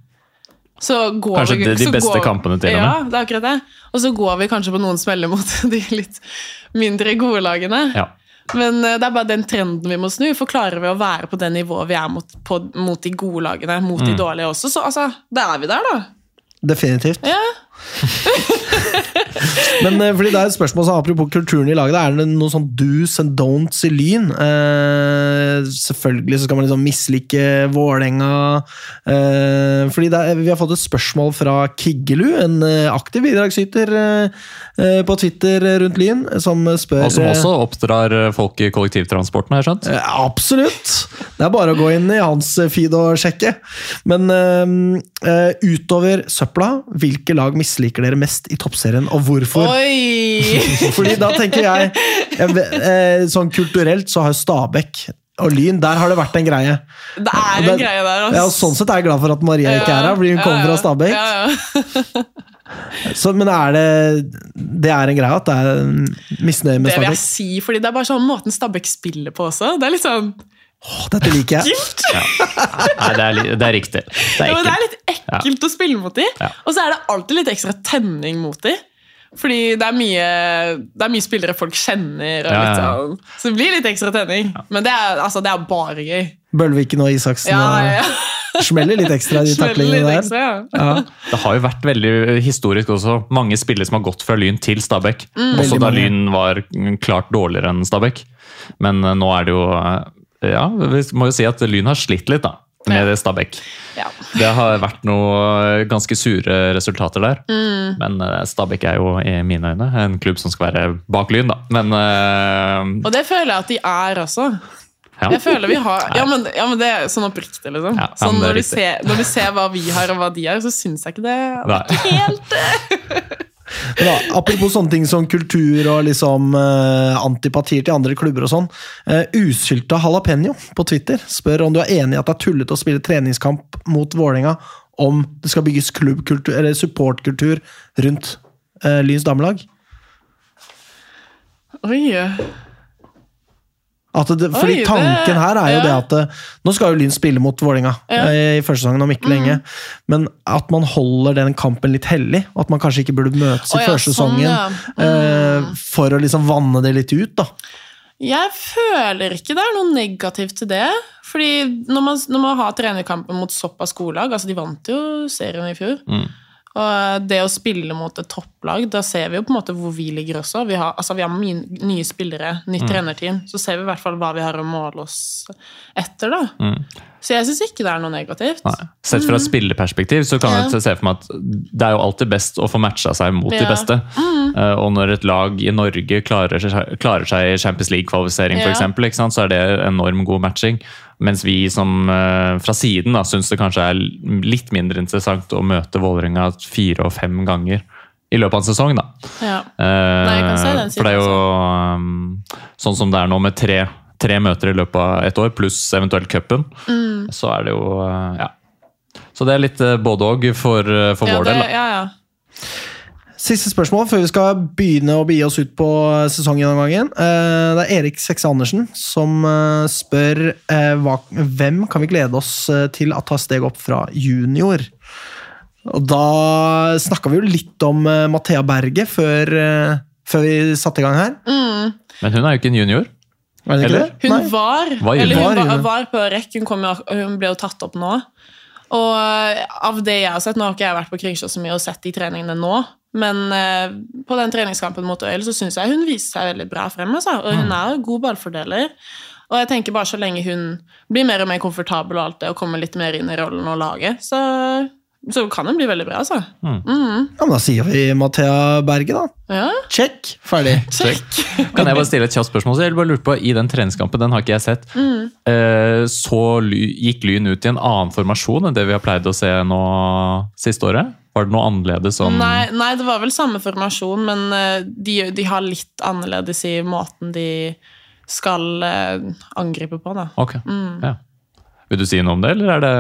Så går Kanskje vi, de- beste går, kampene til og med. Ja, det er akkurat det. Og så går vi kanskje på noen smeller mot de litt mindre gode lagene. Ja. Men eh, det er bare den trenden vi må snu. For klarer vi å være på det nivået vi er mot, på, mot de gode lagene, mot Mm. de dårlige også, så altså, da er vi der, da. Definitivt. Ja. Men eh, fordi det er et spørsmål som Apropos kulturen i laget, er det noen sånn do's and don'ts i Lyn? Eh, selvfølgelig så skal man liksom mislike Vålerenga. Eh, fordi er, vi har fått et spørsmål fra Kiggelu, en eh, aktiv bidragsyter eh, eh, på Twitter rundt Lyn, som spør Og som også oppdrar folk i kollektivtransporten, har jeg skjønt. Absolutt! Det er bare å gå inn i hans feed og sjekke. Men utover søpla, hvilke lag misliker dere mest i toppserien, og hvorfor? Oi! Fordi da tenker jeg, jeg eh, Sånn kulturelt så har Stabæk og Lyn, der har det vært en greie. Det er en det- greie der, altså. Ja, og Sånn sett er jeg glad for at Maria ikke er her, fordi hun kommer fra Stabæk. Ja, ja. Så, men er det Det er en greie at det er misnøye med Stabæk? Det vil jeg si, fordi det er bare sånn måten Stabæk spiller på også. Det er litt sånn Åh, dette liker jeg. gift. Nei, det er, det er riktig. Det er Ja, men det er litt ekkelt å spille mot de. Ja. Og så er det alltid litt ekstra tenning mot de. Fordi det er mye, det er mye spillere folk kjenner. Og Ja, ja, ja. sånn. Så det blir litt ekstra tenning. Men det er, altså, det er bare gøy. Bølviken og Isaksen Ja, ja, ja. og smeller litt ekstra i de taklingene der. ekstra, ja. Ja. Det har jo vært veldig historisk også. Mange spillere som har gått fra Lyn til Stabæk. Mm. Også da. Lyn var klart dårligere enn Stabæk. Men eh, nå er det jo eh, Ja, vi må jo si at Lyn har slitt litt, da. Med Ja. Stabæk. Ja. Det har vært noen ganske sure resultater der. Mm. Men eh, Stabæk er jo i mine øyne en klubb som skal være bak Lyn, da. Men uh... Og det føler jeg at de er også. ja. Jeg føler vi har Ja, men, ja, men det er sånn oppriktig, liksom. Ja, sånn det er når, du ser, når du ser hva vi har, og hva de har, så syns jeg ikke det Nei. helt Men da, apropos sånne ting som kultur og liksom eh, antipatier til andre klubber og sånn. Eh, Usylta Jalapeño på Twitter spør om du er enig i at det er tullete å spille treningskamp mot Vålerenga om det skal bygges klubbkultur, eller supportkultur rundt eh, Lyns damelag. Oi. At det, fordi Oi, det- tanken her er jo ja. det at det, Nå skal jo Lyn spille mot Vålerenga Ja. Mm. eh, i første sesongen om ikke lenge. Men at man holder den kampen litt hellig. og At man kanskje ikke burde møtes i i ja, sesongen sånn, ja. Mm. uh, for å liksom vanne det litt ut. da. Jeg føler ikke det er noe negativt til det. Fordi når man, når man har trenerkampen mot såpass gode lag altså De vant jo serien i fjor. Mm. Og det å spille mot et topplag, da ser vi jo på en måte hvor vi ligger også. Vi har, altså vi har nye spillere, nytt Mm. trenerteam. Så ser vi i hvert fall hva vi har å måle oss etter, da. Mm. Så jeg syns ikke det er noe negativt. Nei. Sett fra et spillerperspektiv så kan jeg Ja. se for meg at det er jo alltid best å få matcha seg mot Ja. de beste. Eh, og når et lag i Norge klarer seg, klarer seg i Champions League-kvalifisering, Ja. eksempel, så er det enorm god matching. Mens vi som eh, fra siden da, syns det kanskje er litt mindre interessant å møte Vålerenga fire og fem ganger i løpet av en sesong. da. Ja. Eh, Nei, jeg kan se den for det er jo um, sånn som det er nå med tre, tre møter i løpet av et år, pluss eventuelt cupen, Mm. så er det jo uh, Ja. Så det er litt både òg for, for ja, vår det, del. da. ja, ja. Siste spørsmål før vi skal begynne å begi oss ut på sesonggjennomgangen. Eh, Det er Erik Sekse Andersen som eh, spør eh, hvem kan vi glede oss eh, til at tar steg opp fra junior. Og Da snakka vi jo litt om eh, Mathea Berge før, eh, før vi satte i gang her. Men hun er jo ikke en junior. Er det ikke det? Hun Nei. var, Var eller hun var, Var var på rekk. Hun, hun ble jo tatt opp nå. Og eh, av det jeg har sett, Nå har ikke jeg vært på Kringsjå så mye og sett de treningene nå, men eh, på den treningskampen mot Øyel så syns jeg hun viste seg veldig bra frem. Altså. Og hun er jo god ballfordeler. Og jeg tenker bare så lenge hun blir mer og mer komfortabel og alt det, og kommer litt mer inn i rollen og laget, så, så kan hun bli veldig bra, altså. Ja, men Da sier vi Mathea Berge, da. Ja, Check. Ferdig. check. Kan jeg bare stille et kjapt spørsmål? Så jeg bare lurte på, I den treningskampen, den har ikke jeg sett. Eh, Så gikk Lyn ut i en annen formasjon enn det vi har pleid å se nå siste året? Var det noe annerledes sånn Nei, nei, det var vel samme formasjon, men eh, de, de har litt annerledes i måten de skal eh, angripe på, da. Ok, ja. Vil du si noe om det, eller er det,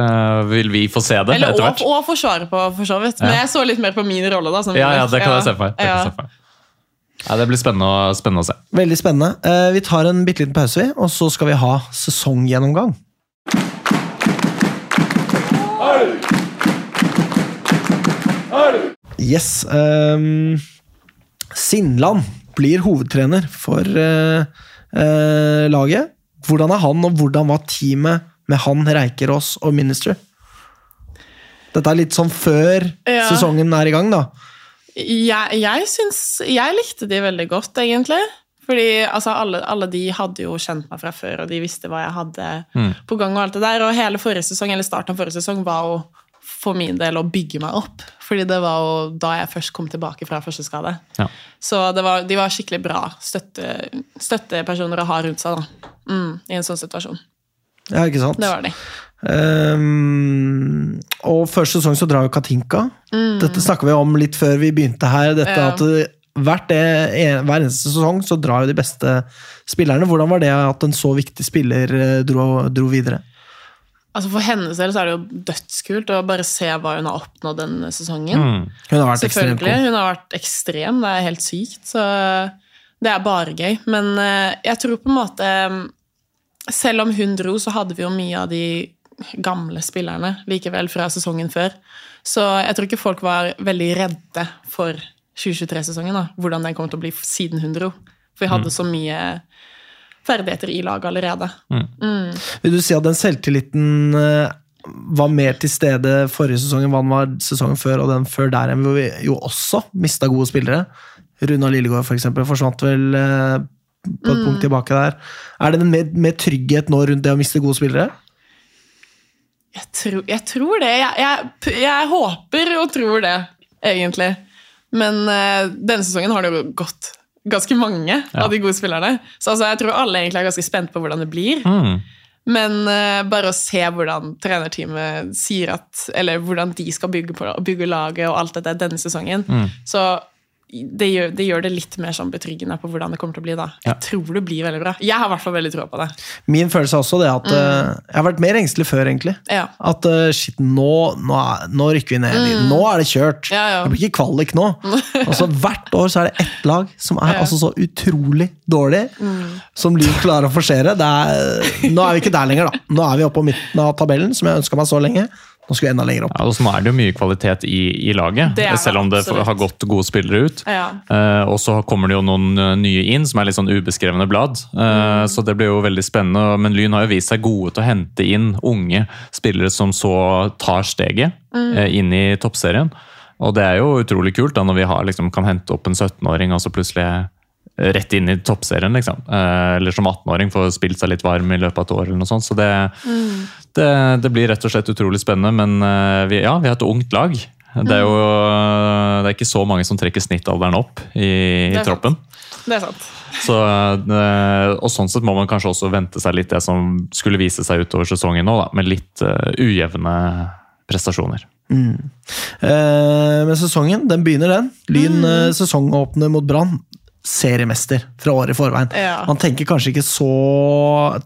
vil vi få se det etter hvert? og forsvare på, for så vidt. Men Ja. jeg så litt mer på min rolle, da. som Ja, ja, det kan jeg se for meg. Det, Ja. det blir spennende å, spennende å se. Veldig spennende. Eh, Vi tar en bitte liten pause, vi, og så skal vi ha sesonggjennomgang. Yes. Um, Sindland blir hovedtrener for uh, uh, laget. Hvordan er han, og hvordan var teamet med han, Reikerås og Minister? Dette er litt sånn før Ja. sesongen er i gang, da. Jeg, jeg syns Jeg likte de veldig godt, egentlig. Fordi altså, alle, alle de hadde jo kjent meg fra før, og de visste hva jeg hadde Mm. på gang. Og alt det der, og hele forrige sesong, eller starten av forrige sesong var jo for min del å bygge meg opp. Fordi det var jo da jeg først kom tilbake fra første skade. Ja. Så det var, de var skikkelig bra støtte, støttepersoner å ha rundt seg da. Mm, i en sånn situasjon. Ja, ikke sant? Det var de. Um, og første sesong så drar jo Katinka. Dette snakka vi om litt før vi begynte her. Dette Mm. Ja. at det- hvert det, en- Hver eneste sesong så drar jo de beste spillerne. Hvordan var det at en så viktig spiller eh, dro, dro videre? Altså For hennes del så er det jo dødskult å bare se hva hun har oppnådd denne sesongen. Mm. Hun har vært ekstremt god. Hun har vært ekstrem. Det er helt sykt. Så det er bare gøy. Men eh, jeg tror på en måte eh, Selv om hun dro, så hadde vi jo mye av de gamle spillerne likevel fra sesongen før. Så jeg tror ikke folk var veldig redde for 2023-sesongen. da, Hvordan den kom til å bli siden hun dro. For vi hadde så mye ferdigheter i laget allerede. Vil du si at den selvtilliten eh, var mer til stede forrige sesong enn hva den var sesongen før og den før der, hvor vi jo også mista gode spillere? Runa Lillegård for eksempel, forsvant vel eh, på et Mm. punkt tilbake der. Er det en mer, mer trygghet nå rundt det å miste gode spillere? Jeg tror, jeg tror det. Jeg, jeg, jeg håper og tror det, egentlig. Men eh, denne sesongen har det jo gått ganske mange av de gode spillerne. Så altså, jeg tror alle egentlig er ganske spent på hvordan det blir. Mm. Men uh, bare å se hvordan trenerteamet sier at Eller hvordan de skal bygge, på, bygge laget og alt dette denne sesongen. Så det gjør, det gjør det litt mer sånn betryggende på hvordan det kommer til å bli. da. Jeg Ja. tror det blir veldig bra. Jeg har i hvert fall veldig tro på det. Min følelse er også det at eh, Jeg har vært mer engstelig før, egentlig. Ja. At uh, shit, nå, nå, nå rykker vi ned. Nå er det kjørt. Mm. Ja. Det blir ikke kvalik nå. Altså, hvert år så er det ett lag som er. Mm. altså så utrolig dårlig, som Liv klarer å forsere. Det er, nå er vi ikke der lenger, da. Nå er vi oppe på midten av tabellen, som jeg ønska meg så lenge. Nå skal vi enda lenger opp. Ja, og så er det jo mye kvalitet i, i laget, selv om det absolutt. har gått gode spillere ut. Ja. Uh, og så kommer det jo noen eh, nye inn, som er litt sånn ubeskrevne blad. Eh, Så det blir jo veldig spennende. Men Lyn har jo vist seg gode til å hente inn unge spillere som så tar steget eh, inn i toppserien. Og det er jo utrolig kult da når vi har, liksom, kan hente opp en 17-åring og så plutselig rett inn i toppserien, liksom. Eh, Eller som 18-åring får spilt seg litt varm i løpet av et år eller noe sånt. Så det, det, det blir rett og slett utrolig spennende. Men eh, vi, ja, vi har et ungt lag. Det er jo det er ikke så mange som trekker snittalderen opp i, i sant. troppen. Det er sant. Så, eh, og sånn sett må man kanskje også vente seg litt det som skulle vise seg utover sesongen nå, da, med litt uh, ujevne prestasjoner. Eh, men sesongen, den begynner, den. Lyn Mm. sesongåpner mot Brann. Seriemester fra året i forveien. Ja. Man tenker kanskje ikke så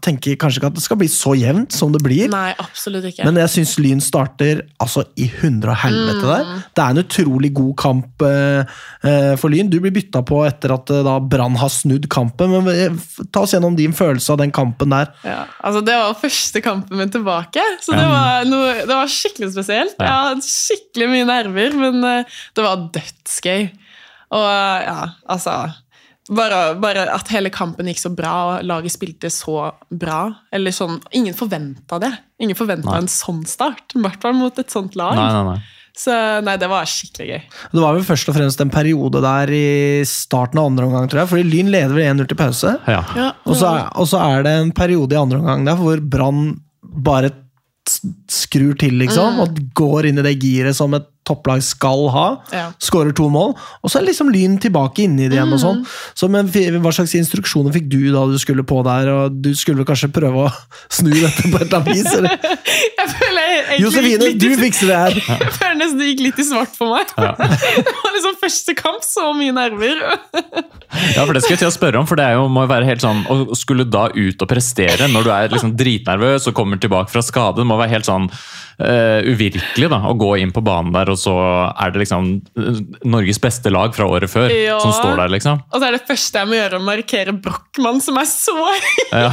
tenker kanskje ikke at det skal bli så jevnt som det blir. Nei, absolutt ikke. Men jeg syns Lyn starter altså i hundre og helvete Mm. der. Det er en utrolig god kamp eh, eh, for Lyn. Du blir bytta på etter at eh, da Brann har snudd kampen. Men eh, ta oss gjennom din følelse av den kampen der. Ja, altså Det var første kampen min tilbake, så det var, noe, det var skikkelig spesielt. Jeg hadde skikkelig mye nerver, men eh, det var dødsgøy. Og ja, altså bare, bare at hele kampen gikk så bra, og laget spilte så bra. Eller sånn, Ingen forventa det. Ingen forventa en sånn start, i hvert fall mot et sånt lag. Nei, nei, nei. Så nei, det var skikkelig gøy. Det var vel først og fremst en periode der i starten av andre omgang, tror jeg. Fordi Lyn leder vel 1-0 til pause. Ja. Ja, Og så, er, og så er det en periode i andre omgang der hvor Brann bare skrur til, liksom. Og går inn i det giret som et topplag skal ha. Ja. Skårer to mål. Og så er liksom Lyn tilbake inni det igjen. og sånn. Så men, Hva slags instruksjoner fikk du da du skulle på der? og Du skulle kanskje prøve å snu dette på et eller annet vis? Jeg føler Josefine, du fikser det her! Jeg føler nesten det gikk litt i svart for meg. det var liksom første kamp, så mye nerver. Ja, for det skal jeg til å spørre om, for det er jo, må jo være helt sånn Å skulle da ut og prestere når du er liksom dritnervøs og kommer tilbake fra skade, det må være helt sånn uh, uvirkelig da, å gå inn på banen der, og så er det liksom eh, Norges beste lag fra året før Ja. som står der, liksom. Og så er det første jeg må gjøre, å markere Brochmann, som er så høy. Ja.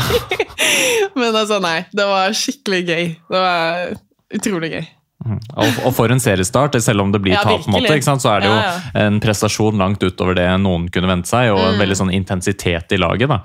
Men altså, nei. Det var skikkelig gøy. Det var utrolig gøy. Og, og for en seriestart, selv om det blir Ja, tap, måte, så er det jo Ja, en prestasjon langt utover det noen kunne vente seg, og Mm. en veldig sånn intensitet i laget. da.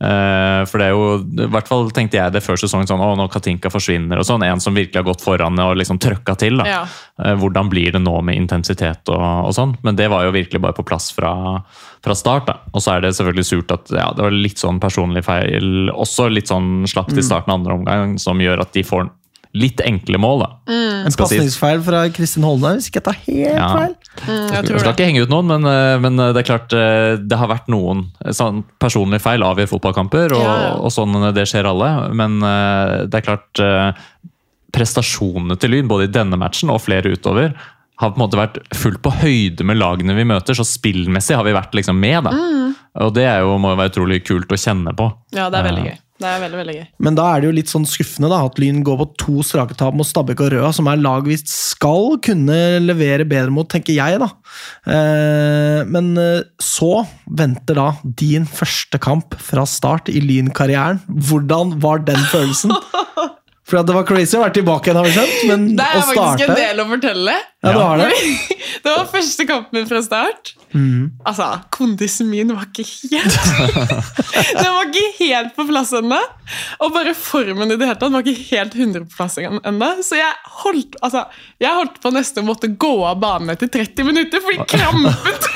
Eh, for det er jo, i hvert fall tenkte jeg det før sesongen, sånn, å nå Katinka forsvinner, og sånn, en som virkelig har gått foran og liksom trøkka til. da. Ja. Eh, Hvordan blir det nå med intensitet og, og sånn? Men det var jo virkelig bare på plass fra, fra start. da. Og så er det selvfølgelig surt at ja, det var litt sånn personlig feil, også litt sånn slapt til i starten av andre omgang, som gjør at de får litt enkle mål. da. En Skal pasningsfeil fra Kristin Holmdal, hvis ikke jeg tar helt Ja. feil. Mm, jeg Jeg skal ikke henge ut noen, men, eh, men det er klart eh, det har vært noen eh, sånn personlige feil avgjør fotballkamper, og, Ja, ja. og sånn eh, det skjer alle. Men eh, det er klart eh, prestasjonene til Lyn, både i denne matchen og flere utover, har på en måte vært fullt på høyde med lagene vi møter, så spillmessig har vi vært liksom med. da. Mm. Og det er jo, må jo være utrolig kult å kjenne på. Ja, det er veldig gøy. Det er veldig, veldig gøy. Men da er det jo litt sånn skuffende da, at Lyn går på to strake tap mot Stabæk og Røa, som er lag vi skal kunne levere bedre mot, tenker jeg. da. Eh, men eh, så venter da din første kamp fra start i Lyn-karrieren. Hvordan var den følelsen? For det var crazy å være tilbake igjen, har vi skjønt, men Det å er faktisk en del å fortelle. Ja, det var det. Det var første kampen min fra start. Mm. Altså, Kondisen min var ikke helt Den var ikke helt på plass ennå. Og bare formen i det hele tatt var ikke helt 100 på plass ennå. Så jeg holdt, altså, jeg holdt på nesten å måtte gå av banen etter 30 minutter fordi krampet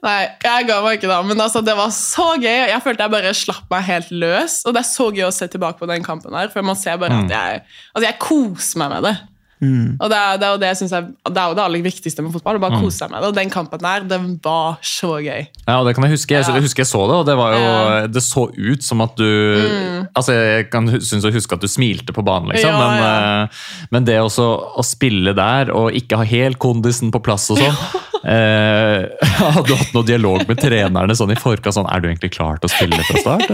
Nei, jeg ga meg ikke da, men altså, det var så gøy. Jeg følte jeg bare slapp meg helt løs. Og det er så gøy å se tilbake på den kampen her, for man ser bare at jeg Altså, jeg koser meg med det. Og det er, det jo det jeg synes det er jo det aller viktigste med fotball. å bare kose seg med det. Og den kampen der, den var så gøy. Ja, og det kan jeg huske. Jeg, Ja. jeg husker jeg så det, og det, var jo. Mm. det så ut som at du Altså, Jeg kan synes å huske at du smilte på banen, liksom, Ja, men, ja. eh, men det også å spille der og ikke ha helt kondisen på plass og sånn eh, Hadde du hatt noe dialog med trenerne sånn i forkant? Sånn, er du egentlig klar til å spille fra start?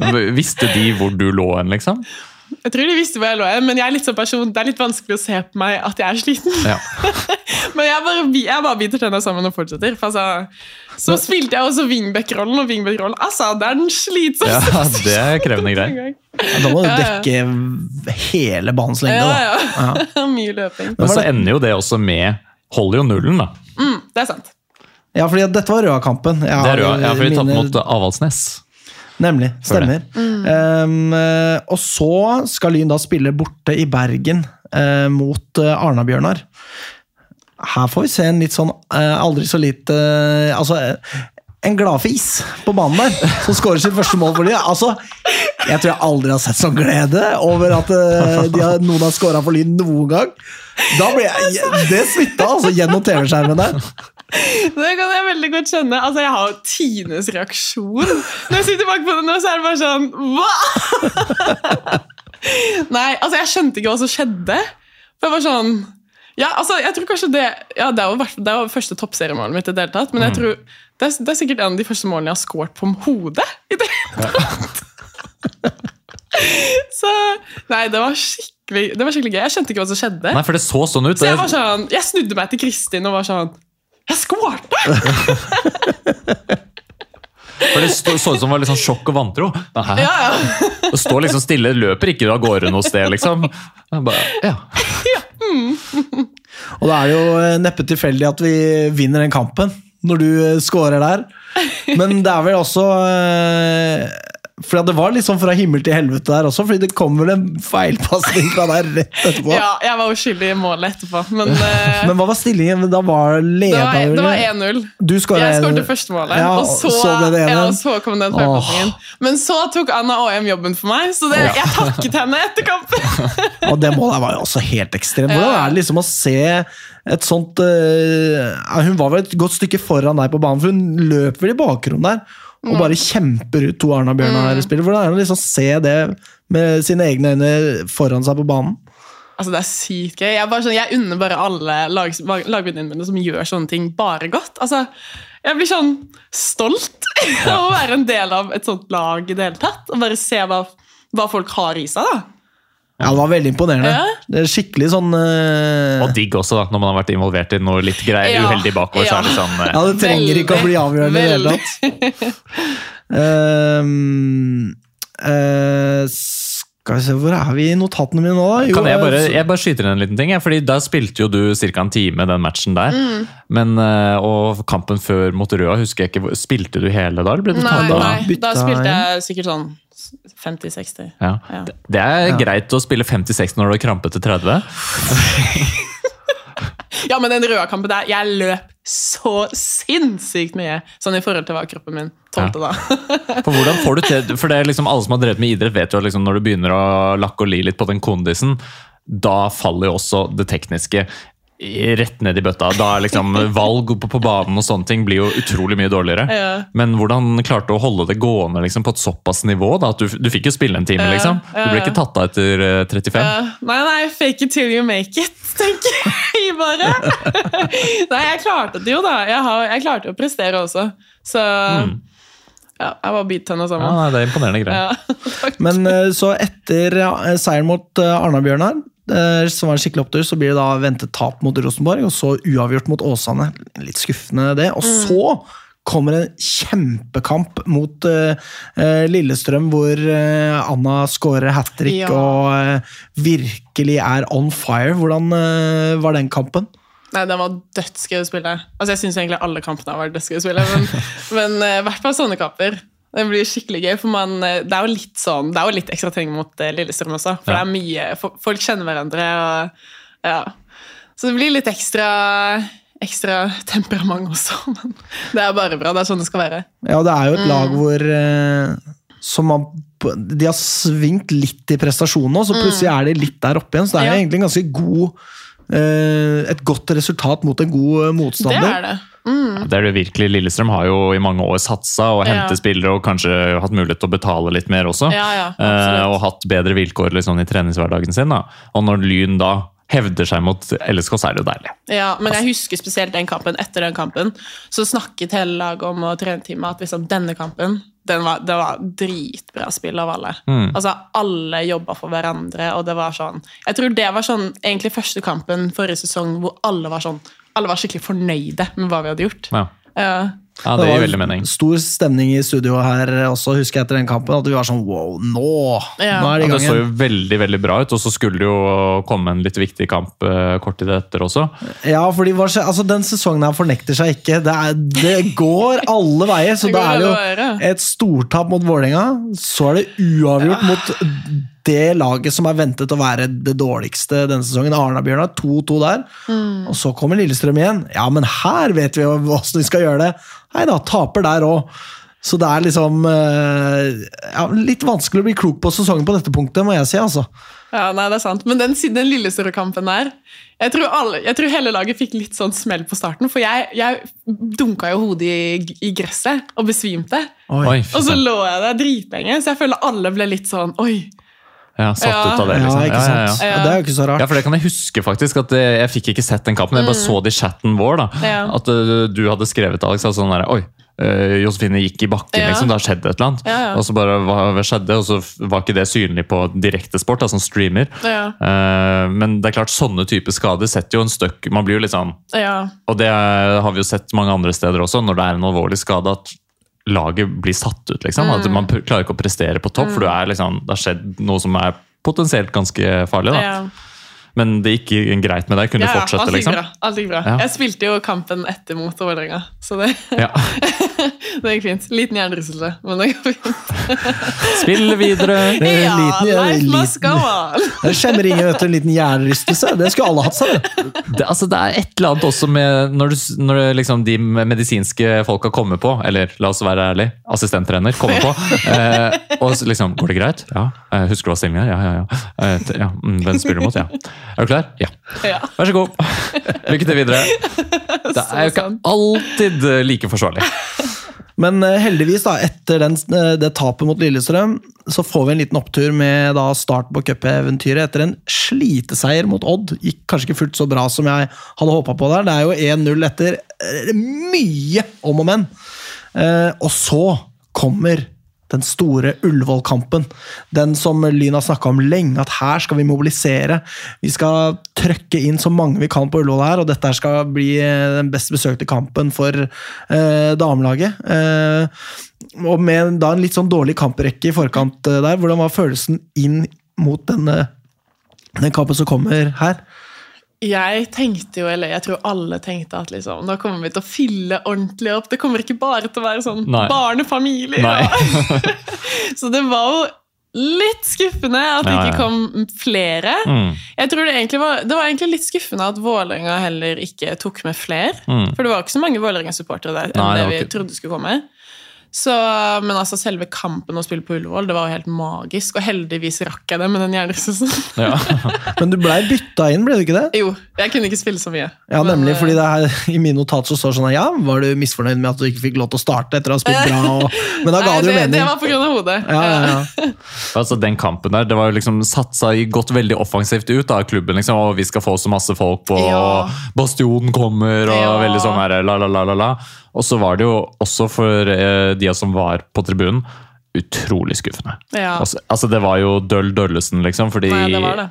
Eller visste de hvor du lå hen, liksom? Jeg tror de visste hvor jeg lå, men jeg er litt sånn person, det er litt vanskelig å se på meg at jeg er sliten. Ja. Men jeg bare, jeg bare biter tenna sammen og fortsetter. For altså, så spilte jeg også wingback-rollen, og wingback-rollen altså, det er den slitsomste ja, det er krevende greier. Ja, Da må du Ja, ja. dekke hele banens lengde. da. Ja, ja. Mye løping. Men så ender jo det også med Holder jo nullen, da. Mm, det er sant. Ja, fordi dette var Røa-kampen. Jeg Det er har ja, for vi tapte mot Avaldsnes. Nemlig. Stemmer. Um, eh, og så skal Lyn da spille borte i Bergen uh, mot uh, Arna-Bjørnar. Her får vi se en litt sånn uh, aldri så lite uh, Altså, eh, en gladfis på banen der, som skårer sitt første mål for Lyn. Altså, jeg tror jeg aldri har sett sånn glede over at eh, de har, noen har scora for Lyn noen gang. Da ble jeg, Det smitta altså gjennom TV-skjermen der. Det kan jeg veldig godt skjønne. Altså, Jeg har Tines reaksjon. Når jeg sitter bak på det nå, så er det bare sånn Hva?! Nei, altså, jeg skjønte ikke hva som skjedde. For jeg var sånn Ja, altså, jeg tror kanskje det ja, Det jo det jo første toppseriemålet mitt i det hele tatt, men jeg tror det er, det er sikkert en av de første målene jeg har scoret på hodet. i det hele tatt. Så Nei, det var skikkelig Det var skikkelig gøy. Jeg skjønte ikke hva som skjedde. Nei, for det så sånn ut. Så jeg var sånn, jeg snudde meg til Kristin og var sånn Jeg skårte! For det så, ut som det var litt sånn sjokk og vantro. Hæ? Ja, ja. Det står liksom stille, løper ikke av gårde noe sted, liksom. Bare, ja. Og det er jo eh, neppe tilfeldig at vi vinner den kampen, når du eh, scorer der. Men det er vel også eh, For det var litt sånn fra himmel til helvete der også, fordi det kom vel en feilpasning fra der rett etterpå. ja, jeg var uskyldig i målet etterpå, men, uh, Men hva var stillingen? Da var leda det var 1-0. Jeg skåret første målet, Ja, og så, så det ja, og så kom den feilpasningen. Men så tok Anna Aam jobben for meg, så det, jeg takket henne etter kampen. Og det målet var jo også helt ekstremt. Hvordan er det liksom å se et sånt uh, Hun var vel et godt stykke foran deg på banen, for hun løp vel i bakgrunnen der og bare kjemper ut to Arna-Bjørnar-spillere. Hvordan er det å liksom se det med sine egne øyne foran seg på banen? Altså, Det er sykt gøy. Jeg, bare sånn, jeg unner bare alle lag, lagvenninnene mine som gjør sånne ting, bare godt. Altså, Jeg blir sånn stolt av å være en del av et sånt lag i det hele tatt. Og bare se hva, hva folk har i seg. da. Ja, Det var veldig imponerende. Ja. Det er skikkelig sånn uh... Og digg også, da, når man har vært involvert i noe litt greier Ja. uheldig bakover. så er det sånn... uh... Ja, det trenger ikke å bli Veldig, avgjørende i det hele tatt. Ehm, eh, skal vi se, hvor er vi i notatene mine nå, da? Jo, Kan jeg bare, jeg bare skyter inn en liten ting? Fordi Da spilte jo du ca. en time den matchen der. Mm. Men, og kampen før mot Røa, husker jeg ikke, spilte du hele da? Eller ble du Nei, nei, bytta da spilte jeg sikkert sånn 50-60. Ja. Ja. Det- er er greit å spille 50-60 når du har krampe til 30. Ja, men den røde kampen der, jeg løp så sinnssykt mye. Sånn i forhold til hva kroppen min tålte da. For hvordan får du til For det er liksom Alle som har drevet med idrett, vet jo at liksom når du begynner å lakke og li litt på den kondisen, da faller jo også det tekniske rett ned i bøtta. Da er liksom Valg på, på banen og sånne ting blir jo utrolig mye dårligere. Ja. Men hvordan klarte du å holde det gående liksom, på et såpass nivå? da, at Du, du fikk jo spille en time, liksom. Du ble ikke tatt av etter eh, 35. Ja, nei, nei, fake it till you make it, tenker jeg bare. nei, jeg klarte det jo, da. Jeg, har, jeg klarte å prestere også. Så ja, jeg var bit tenna Ja, sammen. nei, det er imponerende greier. Ja. Men eh, så etter ja, seieren mot eh, Arna-Bjørnar, eh, som var en skikkelig opptur, så blir det da ventet tap mot Rosenborg, og så uavgjort mot Åsane. Litt skuffende, det. Og så kommer en kjempekamp mot uh, eh, Lillestrøm, hvor uh, Anna skårer hat trick Ja. og uh, virkelig er on fire. Hvordan eh, var den kampen? Nei, den var dødsgøy å spille. Altså, Jeg syns egentlig alle kampene har vært dødsgøy å spille, men, eh, i hvert fall sånne kamper. Det blir skikkelig gøy, for man, eh, det er jo litt sånn, det er jo litt ekstra trening mot eh, Lillestrøm også. For Ja. det er mye, folk kjenner hverandre, og ja. Så det blir litt ekstra, ekstra temperament også, men det er bare bra. Det er sånn det skal være. Ja, det er jo et lag hvor eh, som har, De har svingt litt i prestasjonen og så plutselig er de litt der oppe igjen. Så det er jo Ja. egentlig en ganske god et godt resultat mot en god motstander. Det er det. Mm. Det er det virkelig. Lillestrøm har jo i mange år satsa og Ja. hentet spillere og kanskje hatt mulighet til å betale litt mer også. Ja, ja, Eh, og hatt bedre vilkår liksom, i treningshverdagen sin. Da. Og når Lyn da hevder seg mot LSK, så er det jo deilig. Ja, men jeg husker spesielt den kampen. Etter den kampen så snakket hele laget om og trenerteamet at liksom denne kampen den var, det var dritbra spill av alle. Mm. Altså, Alle jobba for hverandre, og det var sånn Jeg tror det var sånn egentlig første kampen forrige sesong hvor alle var sånn Alle var skikkelig fornøyde med hva vi hadde gjort. Ja, Ja. Ja Det var gir veldig mening. Stor stemning i studio her også, husker jeg etter den kampen. At vi var sånn wow, nå! Ja. Nå er det Ja, i det så jo veldig veldig bra ut, og så skulle det jo komme en litt viktig kamp eh, kort tid etter også. Ja, fordi hva skje- altså, Den sesongen her fornekter seg ikke. Det, er, det går alle veier. Så Det da er det jo et stortap mot Vålerenga. Så er det uavgjort mot det laget som er ventet å være det dårligste denne sesongen. Arna-Bjørnar 2-2 der. Og så kommer Lillestrøm igjen. Ja, men her vet vi jo hvordan vi skal gjøre det. Nei da, taper der òg. Så det er liksom eh, ja, litt vanskelig å bli klok på sesongen på dette punktet, må jeg si. altså. Ja, nei, det er sant. Men den, den Lillestrøm-kampen der jeg tror, alle, jeg tror hele laget fikk litt sånn smell på starten. For jeg, jeg dunka jo hodet i, i gresset og besvimte. Oi, Og så lå jeg der dritlenge, så jeg føler alle ble litt sånn Oi, Ja, satt Ja. ut av det, Ja, liksom. ikke Ja, ja, sant? ja. Ja. Det er jo ikke så rart. Ja, for det kan jeg huske faktisk, at eh, jeg fikk ikke sett den kampen. Jeg bare så det i chatten vår. da. Mm. Ja. At eh, du hadde skrevet, Alex, sånn der, oi, eh, Josefine gikk i bakken, Ja. liksom. Det har skjedd et eller annet. Ja, ja. Og så bare, hva, hva skjedde? Og så var ikke det synlig på direktesport, som streamer. Ja. Eh, men det er klart, sånne typer skader setter jo en støkk. Man blir jo litt sånn Ja. Og det er- har vi jo sett mange andre steder også, når det er en alvorlig skade, at laget blir satt ut. liksom. At man klarer ikke å prestere på topp, for du er liksom, det har skjedd noe som er potensielt ganske farlig. da. ja. Men det gikk greit med deg? Kunne Ja, fortsette, alt gikk liksom? bra. Alt gikk bra. Ja. Jeg spilte jo kampen etter mot Vålerenga, så det, Ja. det gikk fint. Liten hjernerystelse, men det går fint. Spill videre! Det er Ja, liten- ja, life must liten- go on! Det skjemmer ingen vet en liten hjernerystelse. Det skulle alle hatt seg. det. Altså, det er et eller annet også med når, du, når liksom, de medisinske folka kommer på, eller la oss være ærlig, assistenttrener kommer på, eh, og liksom Går det greit? Ja. Eh, husker du hva stillinga er? Ja, ja, ja. Eh, ja. mm, Hvem spiller du mot? Ja. Er du klar? Ja. Ja. Vær så god. Lykke til videre. Det er jo ikke alltid eh, like forsvarlig. Men eh, heldigvis, da, etter den, eh, det tapet mot Lillestrøm, så får vi en liten opptur med da start på cupeventyret etter en sliteseier mot Odd. Gikk kanskje ikke fullt så bra som jeg hadde håpa på der. Det er jo 1-0 etter mye om og men. Eh, og så kommer den store Ullevål-kampen. Den som Lyn har snakka om lenge, at her skal vi mobilisere. Vi skal trøkke inn så mange vi kan på Ullevål her, og dette her skal bli eh, den best besøkte kampen for eh, damelaget. Eh, og med da en litt sånn dårlig kamprekke i forkant eh, der, hvordan var følelsen inn mot denne, den kampen som kommer her? Jeg tenkte jo, eller jeg tror alle tenkte at liksom, nå kommer vi til å fylle ordentlig opp. Det kommer ikke bare til å være sånn Nei. barnefamilie. Nei. Så det var jo litt skuffende at det ikke kom flere. Mm. Jeg tror Det var, det var egentlig litt skuffende at Vålerenga heller ikke tok med flere. Mm. For det var ikke så mange Vålerenga-supportere der enn Nei, det det vi ikke- trodde skulle komme. Så, men altså selve kampen å spille på Ullevål det var jo helt magisk, og heldigvis rakk jeg det med den hjernerystelsen. Ja. Men du blei bytta inn, ble du ikke det? Jo, jeg kunne ikke spille så mye. Ja, Men, nemlig, eh, fordi det her, I min notat så står sånn Ja, var du misfornøyd med at du ikke fikk lov til å starte etter å ha spilt bra? Og, men da ga nei, det jo det, mening. det var på grunn av hodet. Ja, ja, ja. Altså Den kampen der, det var jo liksom satsa i- gått veldig offensivt ut av klubben. liksom, og Vi skal få så masse folk på Ja. Bastionen kommer, og Ja. veldig sånn her, la, la, la, la, la. Og så var det jo også for eh, de som var på tribunen, utrolig skuffende. Ja. Altså, altså Det var jo Døll Døllesen, liksom. fordi Nei, det var det.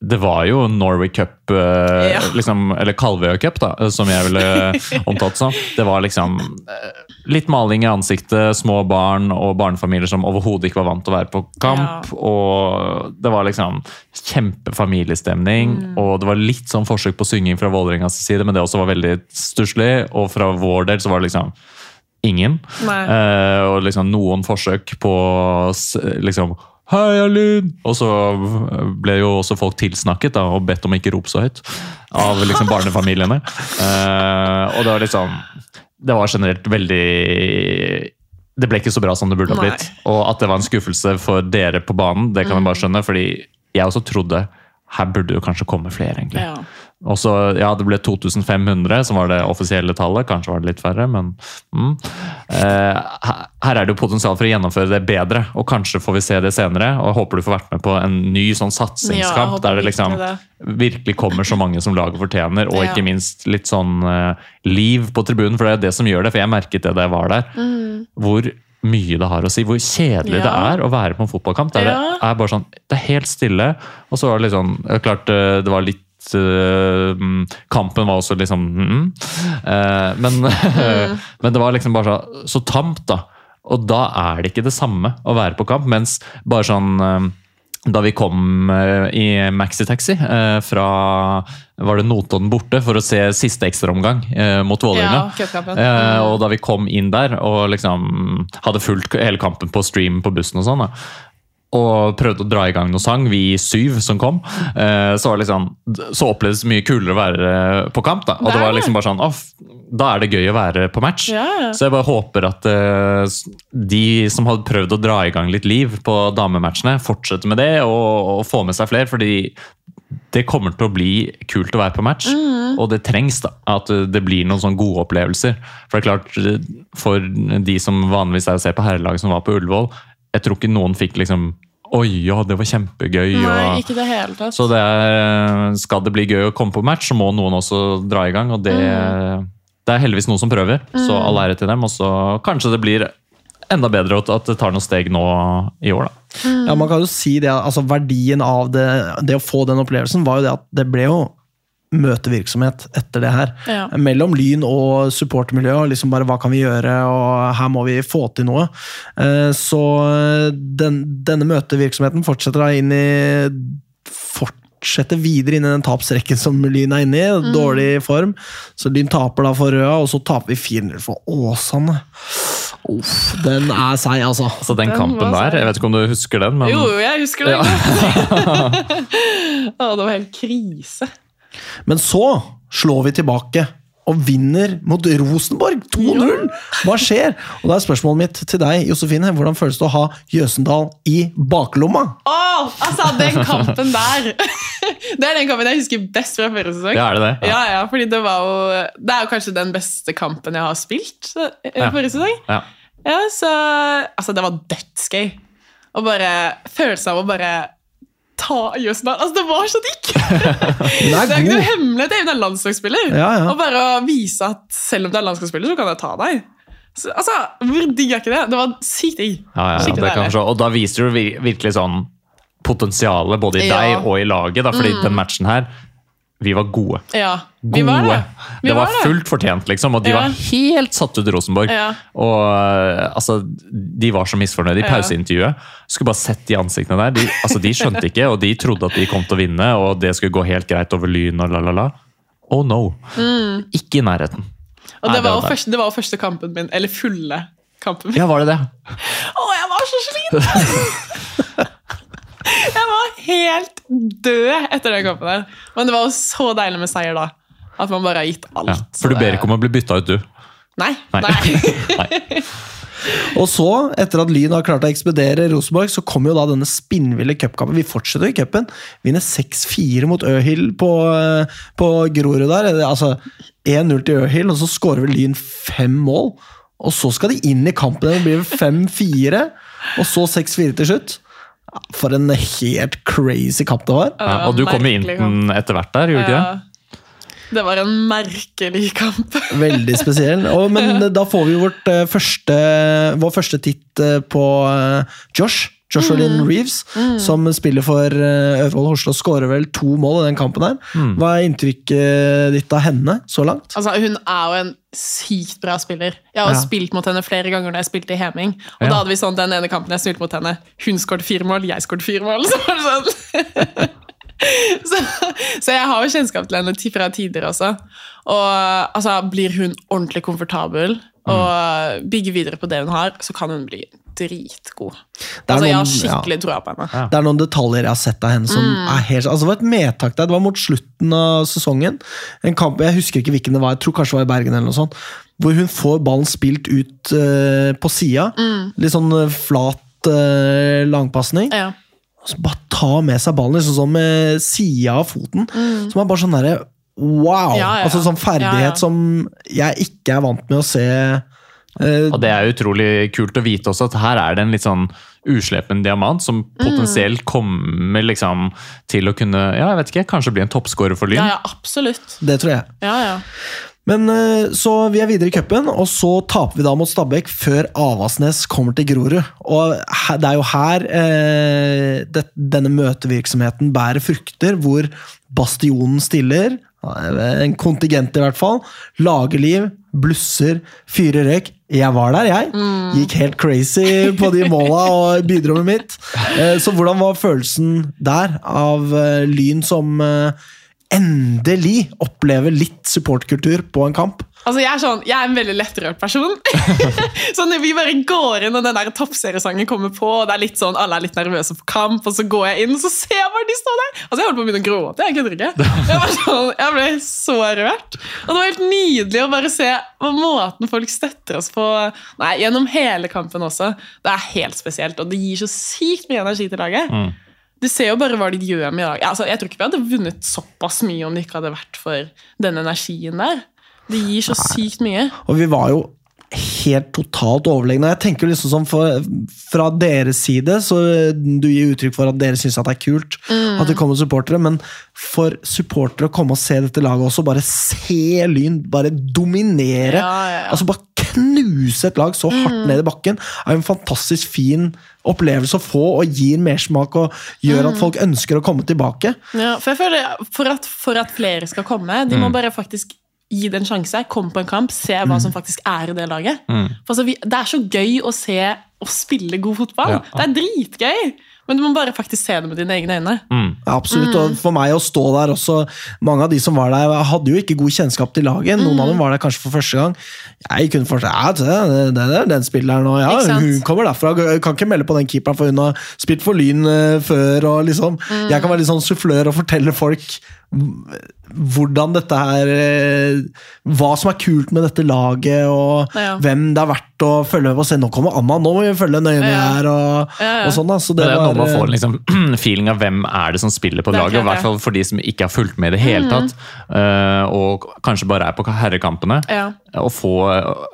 Det var jo Norway Cup, eh, Ja. liksom, eller Kalvøya Cup, da, som jeg ville omtalt som. Det var liksom eh, litt maling i ansiktet, små barn og barnefamilier som overhodet ikke var vant til å være på kamp. Og det var liksom kjempefamiliestemning, Mm. og det var litt sånn forsøk på synging fra Vålerengas side, men det også var veldig stusslig. Og fra vår del så var det liksom ingen. Eh, og liksom noen forsøk på liksom Heia Lyn! Og så ble jo også folk tilsnakket da, og bedt om ikke rope så høyt. Av liksom barnefamiliene. uh, og det var liksom Det var generelt veldig Det ble ikke så bra som det burde ha blitt. Og at det var en skuffelse for dere på banen, det kan jeg bare Mm. skjønne. fordi jeg også trodde her burde jo kanskje komme flere, egentlig. Ja. Og så, ja, Det ble 2500, som var det offisielle tallet. Kanskje var det litt færre, men mm. eh, her- er det jo potensial for å gjennomføre det bedre, og kanskje får vi se det senere. og Jeg håper du får vært med på en ny sånn satsingskamp, ja, der det liksom virkelig virkelig kommer så mange som laget fortjener, og Ja. ikke minst litt sånn eh, liv på tribunen, for det er det som gjør det. For jeg merket det da jeg var der. Hvor mye det har å si, hvor kjedelig det Mm. Er å være på en fotballkamp. Der Ja. det er bare sånn, det er helt stille, og så var det litt sånn Klart eh, det var litt mm, Kampen var også liksom mm, eh, men, men det var liksom bare så, så tamt, da. Og da er det ikke det samme å være på kamp, mens bare sånn eh, da vi kom eh, i maxitaxi eh, fra var det Notodden borte for å se siste ekstraomgang eh, mot Vålerenga. Ja. Eh, Mm. og da vi kom inn der og liksom hadde fulgt hele kampen på stream på bussen og sånn, og prøvde å dra i gang noe sang, vi syv som kom, eh, så, liksom, så opplevdes det mye kulere å være på kamp. Da. Og Det var liksom bare sånn, «Å, Da er det gøy å være på match. Ja. Så jeg bare håper at eh, de som hadde prøvd å dra i gang litt liv på damematchene, fortsetter med det og, og får med seg flere. fordi det kommer til å bli kult å være på match, og det trengs da, at det blir noen sånne gode opplevelser. For det er klart, for de som vanligvis er å se på herrelaget som var på Ullevål, jeg tror ikke noen fikk liksom Oi, ja, det var kjempegøy. Nei, og... ikke det hele tatt. Så det er, skal det bli gøy å komme på match, så må noen også dra i gang. Og det, Mm. det er heldigvis noen som prøver, så all ære til dem. Og så kanskje det blir enda bedre at at det tar noen steg nå i år, da. Ja, man kan jo si det, altså Verdien av det, det å få den opplevelsen var jo det at det ble jo møtevirksomhet etter det her. Ja. Mellom Lyn og supportermiljøet. og Liksom bare hva kan vi gjøre, og her må vi få til noe. Eh, Så den, denne møtevirksomheten fortsetter da inn i Fortsetter videre inn i den tapsrekken som Lyn er inne i. Dårlig form. Så Lyn taper da for Røa, og så taper vi 4-0 for Åsane. Uff, den er seig, altså. altså. den Den kampen der, jeg vet ikke om du husker den, men Jo, jeg husker det. Å, det var helt krise. Men så slår vi tilbake og vinner mot Rosenborg 2-0! Hva skjer? Og da er spørsmålet mitt til deg, Josefine. Hvordan føles det å ha Jøsendal i baklomma? Oh, altså, den kampen der! Det er den kampen jeg husker best fra forrige sesong. ja, er det det? Ja, ja, fordi det var jo Det er jo kanskje den beste kampen jeg har spilt forrige sesong. Ja. Ja. Ja, så Altså, det var dødsgøy. Og bare følelsen av å bare ta Jøsendal Altså, det var så digg! Det er ikke noe god! hemmelig, det er landslagsspiller. Ja, ja. Og bare å vise at selv om du er landslagsspiller, så kan jeg ta deg. Så, altså, Hvor digg er ikke det? Det var sykt digg. Ja. Og da viser du virkelig sånn potensialet både i deg og i laget, da, fordi den matchen her vi var gode. Ja, Gode. var det. Vi det var, var det. fullt fortjent, liksom. Og de Ja. var helt satt ut, Rosenborg. Ja. Og øh, altså, De var så misfornøyde i pauseintervjuet. Skulle bare sett de ansiktene der. De, altså, de skjønte ikke, og de trodde at de kom til å vinne, og det skulle gå helt greit over Lyn og la, la, la. Oh no. Ikke i nærheten. Og Nei, det var, jo det var- første, det var første kampen min, eller fulle kampen min. Ja, var det det? Å, jeg var så sliten! jeg var helt død etter den kampen der. Men det var jo så deilig med seier da. At man bare har gitt alt. Ja. For du ber ikke om å bli bytta ut, du? Nei. Nei. Nei. Og så, etter at Lyn har klart å ekspedere Rosenborg, så kommer jo da denne spinnville cupkampen. Vi fortsetter i cupen. Vinner 6-4 mot Øhild på, eh, på Grorud der. Altså 1-0 til Øhild, og så skårer vel Lyn fem mål. Og så skal de inn i kampen. Det blir 5-4, og så 6-4 til slutt. For en helt crazy kamp det var. Ja, og du kom jo inn den etter hvert der, gjorde du ikke det? Det var en merkelig kamp. Veldig spesiell. Og, men da får vi vårt, eh, første, vår første titt eh, på eh, Josh. Joshua Lynn Reeves, som spiller for eh, Horsle og skårer vel to mål i den kampen. her. Hva er inntrykket ditt av henne så langt? Altså, Hun er jo en sykt bra spiller. Jeg har Ja. spilt mot henne flere ganger når jeg spilte i Heming. Og Ja. da hadde vi sånn, den ene kampen jeg spilte mot henne, hun skåret fire mål, jeg skåret fire mål. Så, var det sånn. så, så jeg har jo kjennskap til henne fra tidligere også. Og altså, blir hun ordentlig komfortabel og bygger videre på det hun har, så kan hun bli dritgod. Altså, noen, jeg har skikkelig ja. trua på henne. Ja. Det er noen detaljer jeg har sett av henne som er helt altså Det var et medtak der, det var mot slutten av sesongen. En kamp, Jeg husker ikke hvilken det var, jeg tror kanskje det var i Bergen. eller noe sånt Hvor hun får ballen spilt ut uh, på sida. Litt sånn eh, flat uh, langpasning. Ja. Og så bare ta med seg ballen liksom sånn med sida av foten. Som er bare sånn derre wow! Ja, ja, ja. Altså sånn ferdighet Ja, ja. som jeg ikke er vant med å se. Eh, Og det er utrolig kult å vite også at her er det en litt sånn uslepen diamant som potensielt kommer liksom til å kunne ja, jeg vet ikke, kanskje bli en toppskårer for Lyn. ja, ja, absolutt. det tror jeg. Ja, ja. Men eh, Så vi er videre i cupen, og så taper vi da mot Stabæk før Avasnes kommer til Grorud. Og det er jo her eh, det, denne møtevirksomheten bærer frukter, hvor Bastionen stiller, en kontingent i hvert fall, lager liv, blusser, fyrer røyk. Jeg var der, jeg. Gikk helt crazy på de måla og bidro med mitt. Eh, Så hvordan var følelsen der av eh, Lyn som eh, endelig opplever litt supportkultur på en kamp. Altså, jeg, er sånn, jeg er en veldig lettrørt person. så når vi bare går inn, og den der toppseriesangen kommer på, og det er litt sånn, alle er litt nervøse på kamp, og så går jeg inn, og så ser jeg bare de står der. Altså, Jeg holdt på å begynne å gråte. Jeg kødder ikke. Jeg, var sånn, jeg ble så rørt. Og det var helt nydelig å bare se måten folk støtter oss på Nei, gjennom hele kampen også. Det er helt spesielt, og det gir så sykt mye energi til laget. Mm. Du ser jo bare hva de gjør med laget. Altså, jeg tror ikke vi hadde vunnet såpass mye om det ikke hadde vært for den energien der. Det gir så sykt mye. Og vi var jo helt totalt overlegne. Jeg tenker liksom sånn for, Fra deres side, så du gir uttrykk for at dere syns det er kult at det kommer supportere, men for supportere å komme og se dette laget også, bare se Lyn bare dominere. Ja, ja, ja. Altså bare knuse et lag så hardt ned i bakken er jo en fantastisk fin opplevelse å få, og gir mersmak og gjør at folk ønsker å komme tilbake. Ja, for jeg føler for at, for at flere skal komme, de Mm. må bare faktisk gi det en sjanse. Komme på en kamp, se hva Mm. som faktisk er i det laget. For altså, vi, det er så gøy å se og spille god fotball. Ja. Det er dritgøy! Men du må bare faktisk se det med dine egne øyne. Mm. Ja, absolutt, og for meg å stå der også Mange av de som var der, hadde jo ikke god kjennskap til laget. Noen av dem var der kanskje for første gang. Jeg kunne fortsatt ja, det, det, det er den spilleren, og ja, hun kommer derfra. Jeg kan ikke melde på den keeperen, for hun har spilt for Lyn eh, før. og liksom Jeg kan være litt sånn sufflør og fortelle folk hvordan dette her eh, Hva som er kult med dette laget, og Ja. hvem det er verdt å følge med på. Se, nå kommer Anna, nå må vi følge nøye med Ja. her, og, Ja, ja. og sånn. da, så Det det er noe var, med å få eh, en liksom, feeling av hvem er det som spiller på Det laget. I hvert fall for de som ikke har fulgt med i det hele tatt. eh, og kanskje bare er på herrekampene. Ja. Og få,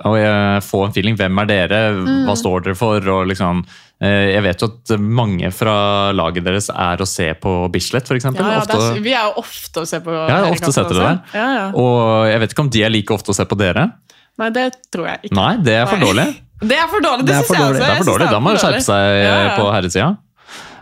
og, få en feeling. Hvem er dere? Hva står dere for? Og liksom, jeg vet jo at mange fra laget deres er å se på Bislett, f.eks. Ja, ja, Ofte- vi er jo ofte å se på Ja, ofte sett dere der. Ja, ja. Og jeg vet ikke om de er like ofte å se på dere. Nei, det tror jeg ikke. Nei, det er for Nei. dårlig. Det er for dårlig, det, Det syns jeg også. Det er for dårlig. Da må man skjerpe seg Ja, ja. på herresida.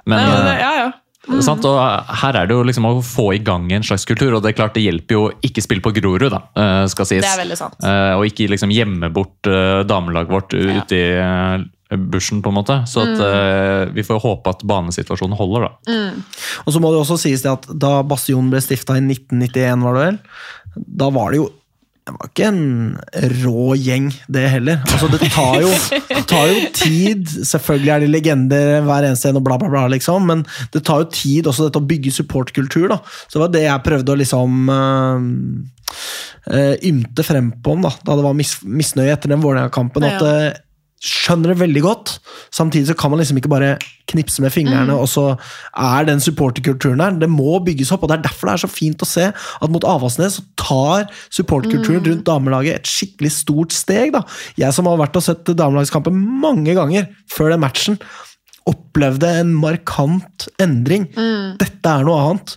Men, Ja, men eh, det, ja, ja. Sant? Og her er det jo liksom å få i gang en slags kultur, og det er klart det hjelper jo ikke spille på Grorud, da, eh, skal sies. Det er veldig sant. Eh, Og ikke liksom gjemme bort eh, damelaget vårt Ja. ute i eh, bushen, på en måte. Så at, eh, vi får håpe at banesituasjonen holder, da. Og så må det også sies det at da Bastion ble stifta i 1991, var det vel, da var det jo det var ikke en rå gjeng, det heller. Altså, det tar jo, det tar jo tid. Selvfølgelig er de legender hver eneste en, og bla, bla, bla, liksom, men det tar jo tid også dette å bygge supportkultur. da. Så det var det jeg prøvde å liksom øh, øh, ymte frem på da, da det var mis misnøye etter den Vålerenga-kampen. at øh, skjønner det veldig godt. Samtidig så kan man liksom ikke bare knipse med fingrene, og så er den supporterkulturen der. Det må bygges opp, og det er derfor det er så fint å se at mot Avaldsnes så tar supporterkulturen rundt damelaget et skikkelig stort steg. da. Jeg som har vært og sett damelagskampen mange ganger før den matchen, opplevde en markant endring. Dette er noe annet.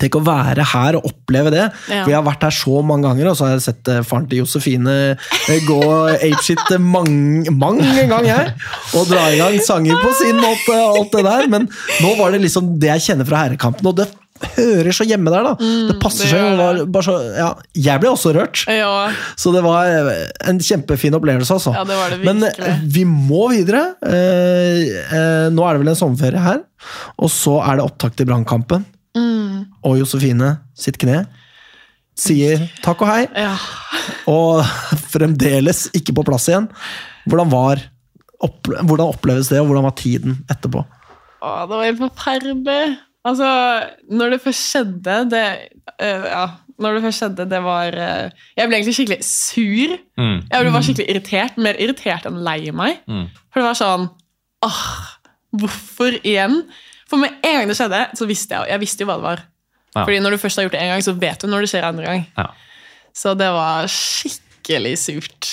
Tenk å være her og oppleve det. Ja. For Jeg har vært her så mange ganger, og så har jeg sett eh, faren til Josefine eh, gå apeshit eh, mange, mange ganger, jeg. Og dra i gang sanger på sin måte og alt det der. Men nå var det liksom det jeg kjenner fra herrekampen, og det hører så hjemme der, da. det passer det seg. var bare så, ja, jeg ble også rørt. Ja, Så det var eh, en kjempefin opplevelse, altså. Ja, det var det Men eh, vi må videre. Eh, eh, nå er det vel en sommerferie her, og så er det opptak til Brannkampen. Mm. Og Josefine sitt kne sier takk og hei, ja. og fremdeles ikke på plass igjen. Hvordan var opple hvordan oppleves det, og hvordan var tiden etterpå? Å, det var helt forferdelig. Altså, når det først skjedde det, uh, Ja, når det først skjedde, det var uh, Jeg ble egentlig skikkelig sur. Mm. Jeg ble bare skikkelig irritert. Mer irritert enn lei meg. Mm. For det var sånn Åh, hvorfor igjen? For med en gang det skjedde, så visste jeg, jeg visste jo hva det var. Ja. Fordi når du først har gjort det en gang, så vet du når det skjer andre gang. Ja. Så det var skikkelig surt.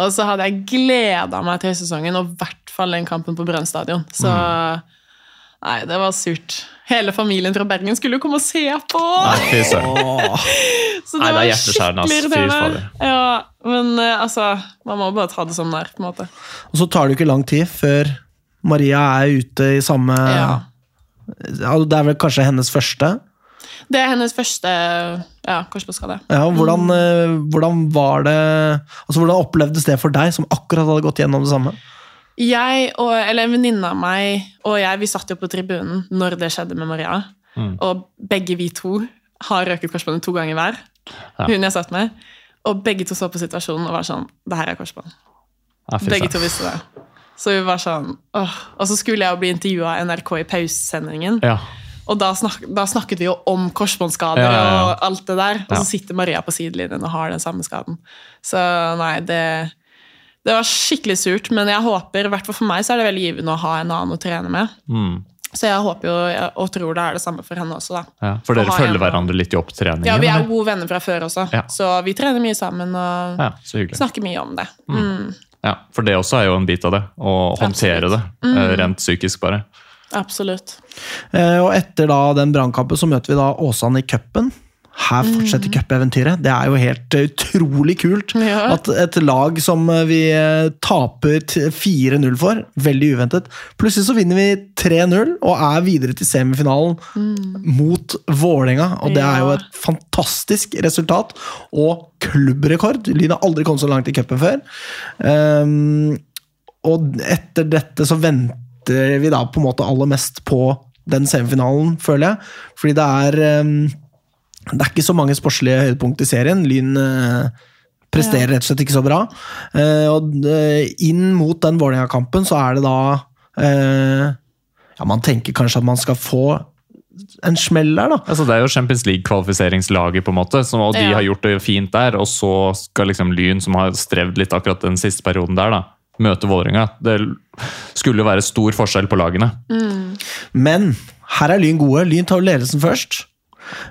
Og så hadde jeg gleda meg til høstsesongen, og i hvert fall den kampen på Brønn stadion. Så nei, det var surt. Hele familien fra Bergen skulle jo komme og se på! Nei, så det, Så Nei, det er var hjerteskjærende, skikkelig Fy irriterende. fader. Ja, men eh, altså, man må bare ta det som det er. på en måte. Og så tar det jo ikke lang tid før Maria er ute i samme Ja. Det er vel kanskje hennes første? Det er hennes første ja, korsbåndskade. Ja, hvordan, Mm. eh, hvordan var det Altså, Hvordan opplevdes det for deg, som akkurat hadde gått gjennom det samme? Jeg og, eller En venninne av meg og jeg vi satt jo på tribunen når det skjedde med Maria. Mm. Og begge vi to har røket korsbåndet to ganger hver. Ja. Hun jeg satt med. Og begge to så på situasjonen og var sånn Det her er korsbånd. Begge to visste det. Så vi var sånn åh. Og så skulle jeg jo bli intervjua av NRK i pausesendingen. Ja. Og da, snak, da snakket vi jo om korsbåndskader Ja, ja, og alt det der. Og så sitter Maria på sidelinjen og har den samme skaden. Så nei, det, det var skikkelig surt. Men jeg håper, i hvert fall for meg, så er det veldig givende å ha en annen å trene med. Mm. Så jeg håper jo og tror det er det samme for henne også, da. Ja, for dere følger hverandre litt i opptreningen? Ja, vi er gode venner fra før også, Ja. så vi trener mye sammen og Ja, snakker mye om det. Mm, Ja, For det også er jo en bit av det. Å håndtere det, Mm. eh, rent psykisk bare. absolutt. Eh, Og etter da den brannkampen så møter vi da Åsane i cupen. Her fortsetter cupeventyret. Det er jo helt eh, utrolig kult Ja. at et lag som eh, vi eh, taper 4-0 for, veldig uventet, plutselig så vinner vi 3-0 og er videre til semifinalen mot Vålerenga. Og det er jo et fantastisk resultat og klubbrekord. Lyn har aldri kommet så langt i cupen før. Um, og etter dette så venter vi da på en måte aller mest på den semifinalen, føler jeg. Fordi det er ehm, Det er ikke så mange sportslige høydepunkt i serien. Lyn eh, presterer rett og slett ikke så bra. Eh, og eh, inn mot den Vålerenga-kampen så er det da eh, Ja, man tenker kanskje at man skal få en smell der, da. Altså, det er jo Champions League-kvalifiseringslaget, på en måte, som, og de Ja. har gjort det fint der. Og så skal liksom Lyn, som har strevd litt akkurat den siste perioden der, da, møte Vålerenga. Det skulle jo være stor forskjell på lagene. Men her er Lyn gode. Lyn tar jo ledelsen først.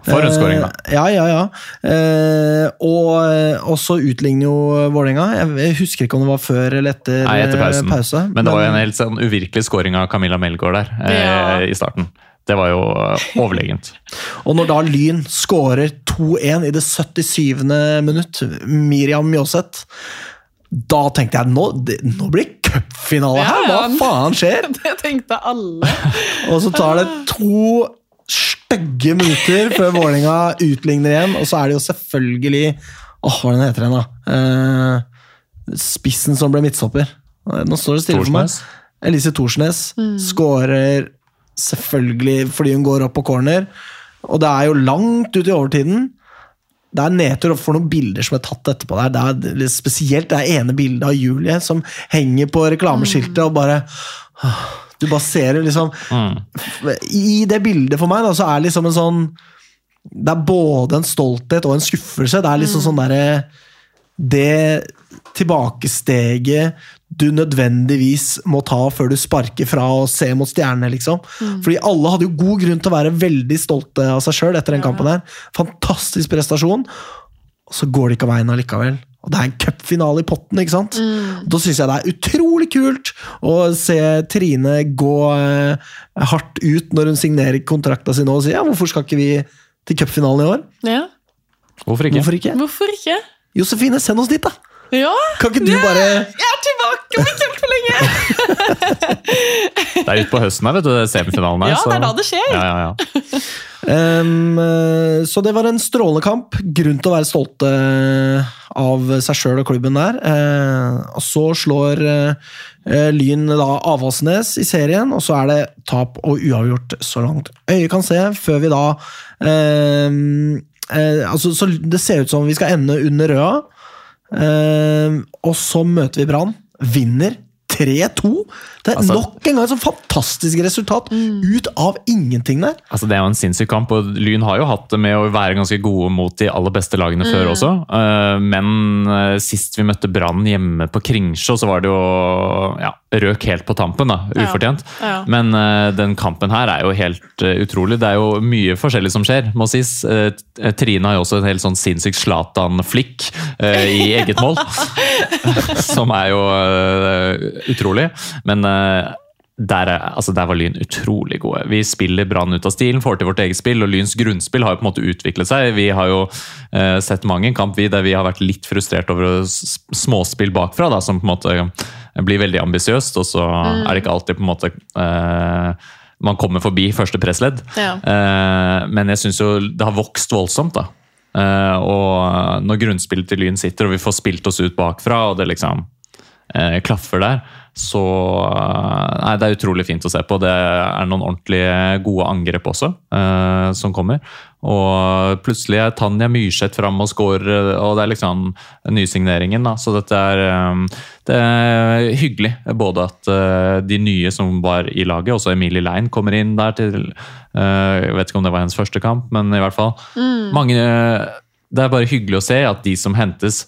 For en da. Eh, Ja, ja, ja. Eh, og, og så utligner jo Vålerenga. Jeg, husker ikke om det var før eller etter, Nei, etter pausen. eh, pause. Men det var jo en helt sånn uvirkelig skåring av Camilla Melgaard der eh, i starten. Det var jo eh, overlegent. Og når da Lyn skårer 2-1 i det 77. minutt, Miriam Mjåseth, da tenkte jeg nå, nå blir det cupfinale her! Hva faen skjer? Det tenkte alle. Og så tar det to stygge minutter før Vålerenga utligner igjen, og så er det jo selvfølgelig Åh, hva den heter den, da? Eh, spissen som ble midtstopper. Nå står det stille for meg. Elise Thorsnes skårer selvfølgelig fordi hun går opp på corner. Og det er jo langt ut i overtiden. Det er nedtur for noen bilder som er tatt etterpå. der. Det er litt spesielt det ene bildet av Julie som henger på reklameskiltet og bare Du bare ser det liksom I det bildet for meg da, så er det liksom en sånn Det er både en stolthet og en skuffelse. Det er liksom sånn derre Det tilbakesteget du nødvendigvis må ta før du sparker fra og ser mot stjernene, liksom. Fordi alle hadde jo god grunn til å være veldig stolte av seg sjøl etter den kampen her. Fantastisk prestasjon. Og så går det ikke av veien allikevel. Og det er en cupfinale i potten, ikke sant? Da syns jeg det er utrolig kult å se Trine gå eh, hardt ut når hun signerer kontrakta si nå og sier ja, hvorfor skal ikke vi til cupfinalen i år? Ja, Hvorfor ikke? Hvorfor ikke? Hvorfor ikke? Josefine, send oss dit, da! Ja, Kan ikke du bare jeg er tilbake om ikke helt for lenge! Det er utpå høsten her, vet du, det er semifinalen her. Ja, det er da det skjer. Ja, ja, ja. Ehm, eh, så det var en strålende kamp. Grunn til å være stolte av seg sjøl og klubben der. Uh, og så slår uh, Lyn da Avaldsnes i serien, og så er det tap og uavgjort så langt øyet kan se, før vi da uh, eh, altså, Så det ser ut som vi skal ende under røda. Ehm, og så møter vi Brann. Vinner 3-2. Det er Altså- nok en gang et sånn fantastisk resultat ut av ingenting der. Altså, det er jo en sinnssyk kamp, og Lyn har jo hatt det med å være ganske gode mot de aller beste lagene før også. Eh, Men eh, sist vi møtte Brann hjemme på Kringsjå, så var det jo ja, røk helt på tampen. da, Ufortjent. Ja. Men uh, den kampen her er jo helt uh, utrolig. Det er jo mye forskjellig som skjer, må sies. Uh, Trine har jo også en helt sånn sinnssyk Zlatan-flikk i eget mål. som er jo utrolig. Men der, er, altså der var Lyn utrolig gode. Vi spiller Brann ut av stilen, får til vårt eget spill, og Lyns grunnspill har jo på en måte utviklet seg. Vi har jo eh, sett mange en kamp vi, der vi har vært litt frustrert over småspill bakfra, da, som på en måte blir veldig ambisiøst, og så er det ikke alltid på en måte eh, man kommer forbi første pressledd. Ja. Eh, men jeg syns jo det har vokst voldsomt, da. Eh, og når grunnspillet til Lyn sitter, og vi får spilt oss ut bakfra, og det liksom eh, klaffer der, så eh, Nei, det er utrolig fint å se på. Det er noen ordentlig gode angrep også, eh, som kommer. Og plutselig er Tanja Myrseth fram og scorer, og det er liksom nysigneringen. da, Så dette er, eh, det er hyggelig. Både at eh, de nye som var i laget, også Emilie Lein, kommer inn der til eh, Jeg vet ikke om det var hennes første kamp, men i hvert fall. Mange, det er bare hyggelig å se at de som hentes,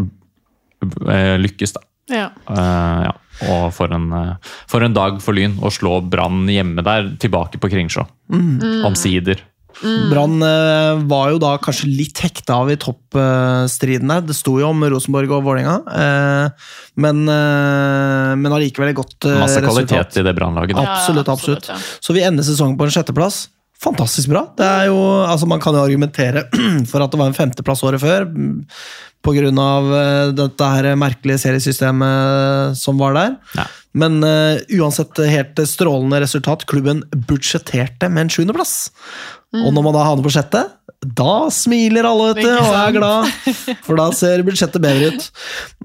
eh, lykkes, da. Ja. Uh, ja. Og for en, eh, for en dag for Lyn å slå Brann hjemme der, tilbake på Kringsjå. Omsider. Brann eh, var jo da kanskje litt hekta av i toppstriden der. Det sto jo om Rosenborg og Vålerenga, eh, men, men allikevel et godt resultat. Masse resultat. kvalitet i det Brannlaget. Absolutt, absolutt, absolutt. ja. Så vi ender sesongen på en sjetteplass. Fantastisk bra. Det er jo, altså Man kan jo argumentere for at det var en femteplass året før, pga. Uh, dette her merkelige seriesystemet som var der. Ja. Men uh, uansett helt strålende resultat. Klubben budsjetterte med en sjuendeplass. Og når man da havner på sjette, da smiler alle, vet du, og er glad. For da ser budsjettet bedre ut.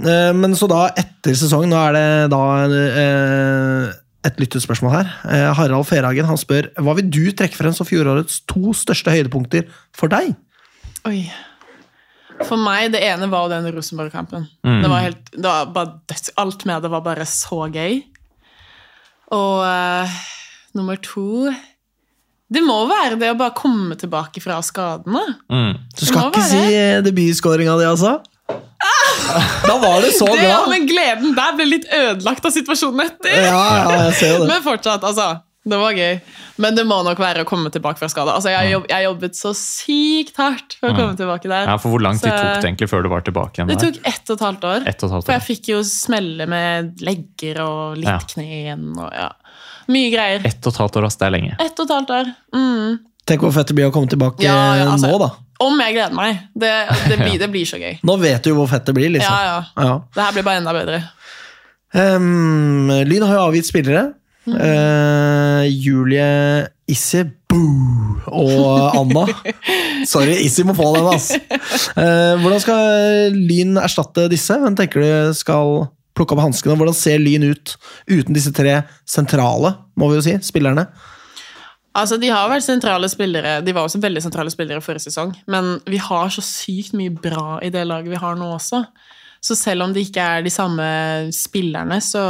Uh, Men så da, etter sesongen, nå er det da uh, et lyttespørsmål her. Eh, Harald Ferhagen han spør hva vil du trekke frem som fjorårets to største høydepunkter for deg? Oi. For meg, det ene var den Rosenborg-kampen. Mm. Det var helt, det var bare Alt med det var bare så gøy. Og uh, nummer to Det må være det å bare komme tilbake fra skadene. Mm. Du skal ikke si eh, debutskåringa di, altså? Da var det så Det, ja, men gleden der ble litt ødelagt av situasjonen etter. Ja, ja, jeg ser det. Men fortsatt, altså. Det var gøy. Men det må nok være å komme tilbake fra skade. Altså, jeg, jobb, jeg jobbet så sykt hardt for å komme tilbake der. Ja, for Hvor lang tid tok det egentlig før du var tilbake igjen? Det tok ett og et halvt år. Et og et halvt For jeg fikk jo smelle med legger og litt Ja. kne igjen. Og, ja. Mye greier. Ett og et halvt år, ass. Det er lenge. Ett og et halvt år. Mm. Tenk hvor fett det blir å komme tilbake Ja, ja, altså- nå, da. Om jeg gleder meg. Det, det, blir, det blir så gøy. Nå vet du jo hvor fett det blir, liksom. Ja, ja. Ja. Det her blir bare enda bedre. Um, Lyn har jo avgitt spillere. Eh, Julie Issi Boo og Anna. Sorry, Issi må få den. Eh, hvordan skal Lyn erstatte disse? Hvem tenker du skal plukke opp hanskene? Hvordan ser Lyn ut uten disse tre sentrale, må vi jo si, spillerne? Altså, De har vært sentrale spillere De var også veldig sentrale spillere forrige sesong, men vi har så sykt mye bra i det laget vi har nå også. Så selv om det ikke er de samme spillerne, så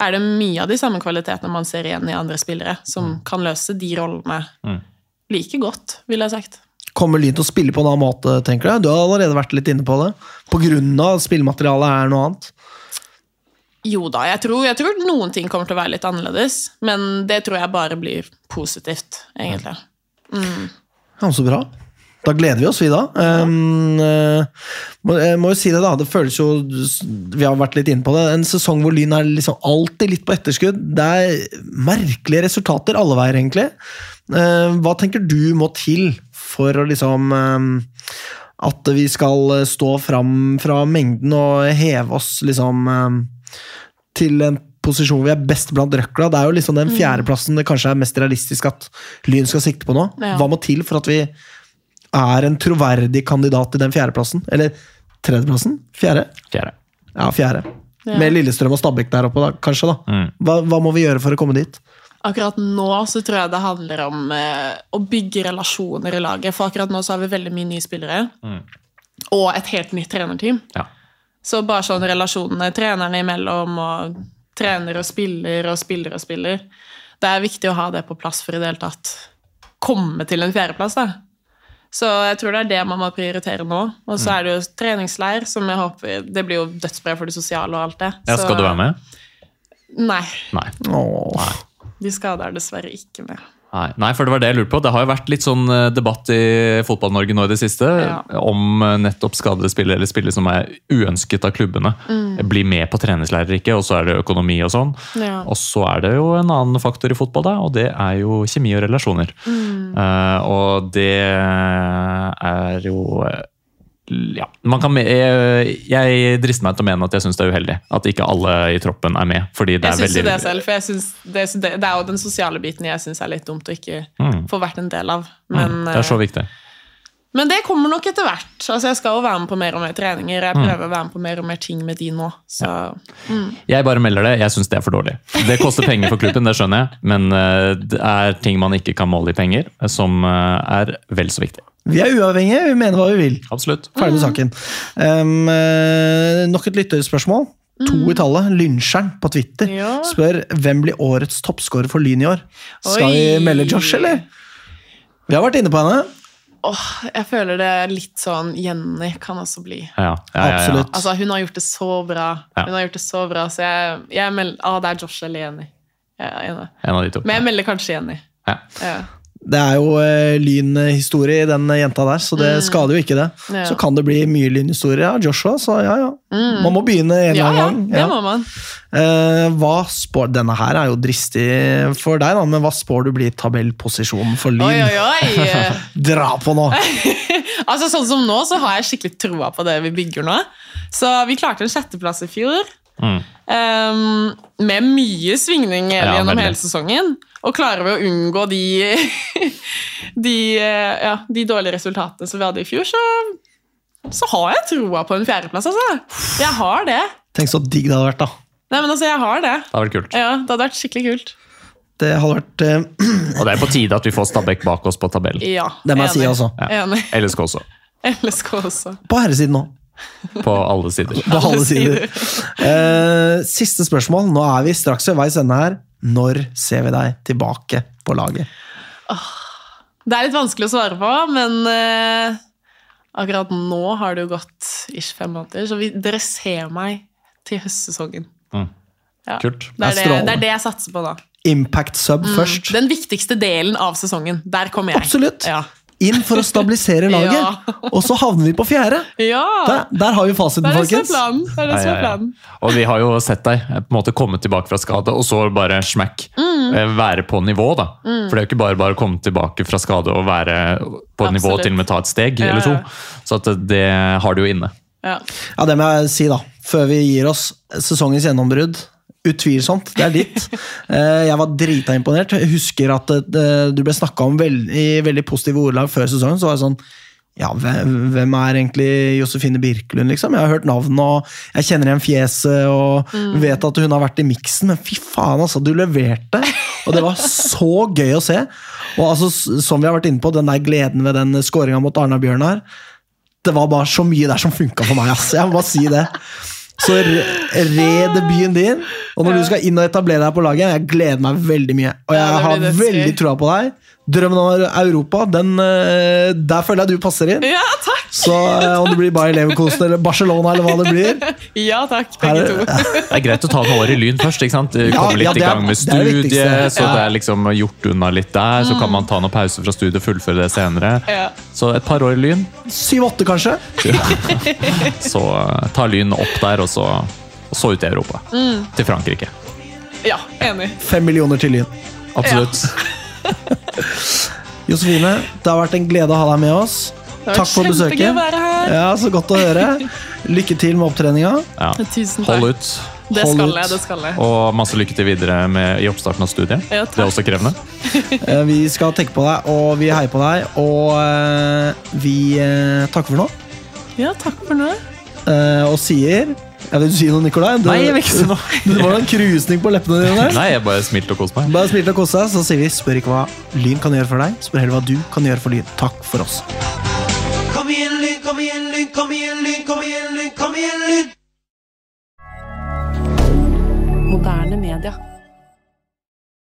er det mye av de samme kvalitetene man ser igjen i andre spillere, som kan løse de rollene Mm. like godt, ville jeg sagt. Kommer Lyn til å spille på en annen måte, tenker du? Du har allerede vært litt inne på det. Av at spillematerialet er noe annet. Jo da, jeg tror, jeg tror noen ting kommer til å være litt annerledes, men det tror jeg bare blir positivt, egentlig. Ja, så bra. Da gleder vi oss, vi da. Um, eh, må, jeg må jo si det, da. Det føles jo Vi har vært litt inne på det. En sesong hvor Lyn er liksom alltid litt på etterskudd. Det er merkelige resultater alle veier, egentlig. Uh, hva tenker du må til for å liksom eh, At vi skal stå fram fra mengden og heve oss liksom eh, til en posisjon vi er best blant røkla. Det er jo liksom den fjerdeplassen det kanskje er mest realistisk at Lyn skal sikte på nå. Ja. Hva må til for at vi er en troverdig kandidat til den fjerdeplassen? Eller tredjeplassen? Fjerde? Fjerde. Ja, fjerde. Ja. Med Lillestrøm og Stabæk der oppe, da, kanskje. da. Mm. Hva, hva må vi gjøre for å komme dit? Akkurat nå så tror jeg det handler om eh, å bygge relasjoner i laget. For akkurat nå så har vi veldig mye nye spillere. Mm. Og et helt nytt trenerteam. Ja. Så bare sånn relasjonene trenerne imellom, og trener og spiller og spiller og spiller. Det er viktig å ha det på plass for i det hele tatt komme til en fjerdeplass. da. Så jeg tror det er det man må prioritere nå. Og Mm. så er det jo treningsleir, som jeg håper Det blir jo dødsbra for det sosiale og alt det. Ja, Så- skal du være med? Nei. Nei. Åh. De skada er dessverre ikke med. Nei. Nei, for det var det jeg lurte på. Det har jo vært litt sånn eh, debatt i Fotball-Norge nå i det siste Ja. om eh, nettopp skadede spillere eller spillere som er uønsket av klubbene. Blir med på treningsleirer ikke, og så er det økonomi og sånn. Ja. Og så er det jo en annen faktor i fotball, da, og det er jo kjemi og relasjoner. Eh, og det er jo ja, man kan, jeg, jeg drister meg til å mene at jeg syns det er uheldig at ikke alle i troppen er med. fordi det Jeg er veldig... det selv, for jeg synes det, det, det er jo den sosiale biten jeg syns er litt dumt å ikke Mm. få vært en del av. Men, Mm, det er så eh, viktig. men det kommer nok etter hvert. Altså, jeg skal jo være med på mer og mer treninger. Mm. Jeg prøver å være med på mer og mer ting med de nå. Så Jeg bare melder det. Jeg syns det er for dårlig. Det koster penger for klubben, det skjønner jeg, men eh, det er ting man ikke kan måle i penger, som eh, er vel så viktig. Vi er uavhengige, vi mener hva vi vil. Absolutt. Ferdig med saken. Um, nok et lytterspørsmål. To i tallet. Lynsjeren på Twitter Ja. spør hvem blir årets toppskårer for Lyn i år. Skal vi melde Josh, eller? Vi har vært inne på henne. Åh, jeg føler det er litt sånn Jenny kan også bli. Ja, ja, ja, ja. Absolutt. Altså, hun har gjort det så bra. Ja. Hun har gjort det så bra, så jeg, jeg melder ah, det er Josh eller Jenny. Jeg er enig. En av de to. Men jeg melder kanskje Jenny. Ja. Ja. Det er jo eh, lynhistorie i den jenta der, så det skader jo ikke det. Mm. Ja. Så kan det bli mye lynhistorie av Joshua, så ja ja. Man må begynne en eller Ja, ja, annen gang. det må man. Eh, hva spår, Denne her er jo dristig for deg, da, men hva spår du blir tabellposisjonen for Lyn? Oi, oi, oi! Dra på nå! altså, sånn som nå, så har jeg skikkelig troa på det vi bygger nå. Så vi klarte en sjetteplass i fjor. Mm. Um, med mye svingning Ja, gjennom veldig. hele sesongen. Og klarer vi å unngå de, de, eh, ja, de dårlige resultatene som vi hadde i fjor, så, så har jeg troa på en fjerdeplass, altså. Jeg har det. Tenk så digg det hadde vært, da. Nei, men altså, jeg har det. Det hadde vært kult. Ja, Det hadde vært skikkelig kult. Det hadde vært uh... Og det er på tide at vi får Stabæk bak oss på tabellen. Ja, Det må jeg si, altså. Ja. LSK også. LSK også. På herresiden nå. På alle sider. På alle sider. uh, siste spørsmål. Nå er vi straks ved veis ende her. Når ser vi deg tilbake på laget? Det er litt vanskelig å svare på, men eh, akkurat nå har det jo gått ish fem måneder, så vi, dere ser meg til høstsesongen. Mm. Ja. Kult. Det er det, det er det jeg satser på da. Impact sub først. Den viktigste delen av sesongen. Der kommer jeg. Absolutt. Ja. Inn for å stabilisere laget. Ja. Og så havner vi på fjerde. ja. Der, der har vi fasiten, Det er folkens. Det er det Ja, som ja, er ja. planen. Og vi har jo sett deg eh, på en måte komme tilbake fra skade, og så bare smack. Mm. eh, Være på nivå, da. For det er jo ikke bare bare å komme tilbake fra skade og være på et nivå Absolutt. til og med ta et steg Ja, eller to. Så at det har du jo inne. Ja. Ja, det må jeg si, da. Før vi gir oss sesongens gjennombrudd. Utvilsomt. Det er ditt. Eh, Jeg var drita imponert. Jeg husker at eh, du ble snakka om veld, i veldig positive ordelag før sesongen. Så var jeg sånn ja, hvem, er egentlig Josefine Birkelund, liksom? Jeg har hørt navnet, og jeg kjenner igjen fjeset og vet at hun har vært i miksen, men fy faen, altså, du leverte! Og det var så gøy å se. Og altså, som vi har vært inne på, den der gleden ved den skåringa mot Arna-Bjørnar Det var bare så mye der som funka for meg, ass. Jeg må bare si det. Så red re debuten din, og når du skal inn og etablere deg på laget, jeg gleder meg veldig mye. Og jeg har veldig troa på deg. Drømmen om Europa, den, eh, der føler jeg du passer inn. ja, takk! Så eh, om det blir Bayer Leverkosen eller Barcelona eller hva det blir Ja, takk, her, begge to. Det er greit å ta noen år i Lyn først. ikke sant? Komme litt ja, er, i gang med det er det studiet, så det er liksom gjort unna litt der. Så kan man ta noen pause fra studiet og fullføre det senere. Så et par år i Lyn, Syv-åtte, kanskje? så eh, ta Lyn opp der, og så, og så ut i Europa. Mm. Til Frankrike. ja, enig. Fem millioner til Lyn. Absolutt. Josefine, det har vært en glede å ha deg med oss. Takk for besøket. å være her. Ja, Så godt å høre. Lykke til med opptreninga. Ja. Tusen takk. Hold ut. Det Hold skal jeg, det skal jeg. Og masse lykke til videre med, i oppstarten av studiet. Ja, det er også krevende. Eh, Vi skal tenke på deg, og vi heier på deg. Og eh, vi eh, takker for nå. Ja, takk for nå. Eh, Og sier Jeg vil du si noe, Nikolai? Du, Nei, jeg vil ikke si noe. Det var en krusning på leppene dine. der. Nei, jeg bare smilte og koste meg. Bare smilte og koste deg, så sier vi spør ikke hva Lyn kan gjøre for deg, spør heller hva du kan gjøre for Lyn. Takk for oss. Kom igjen, Lyn, kom igjen, Lyn, kom igjen, Lyn, kom igjen, Lyn, kom igjen, Lyn! Moderne media.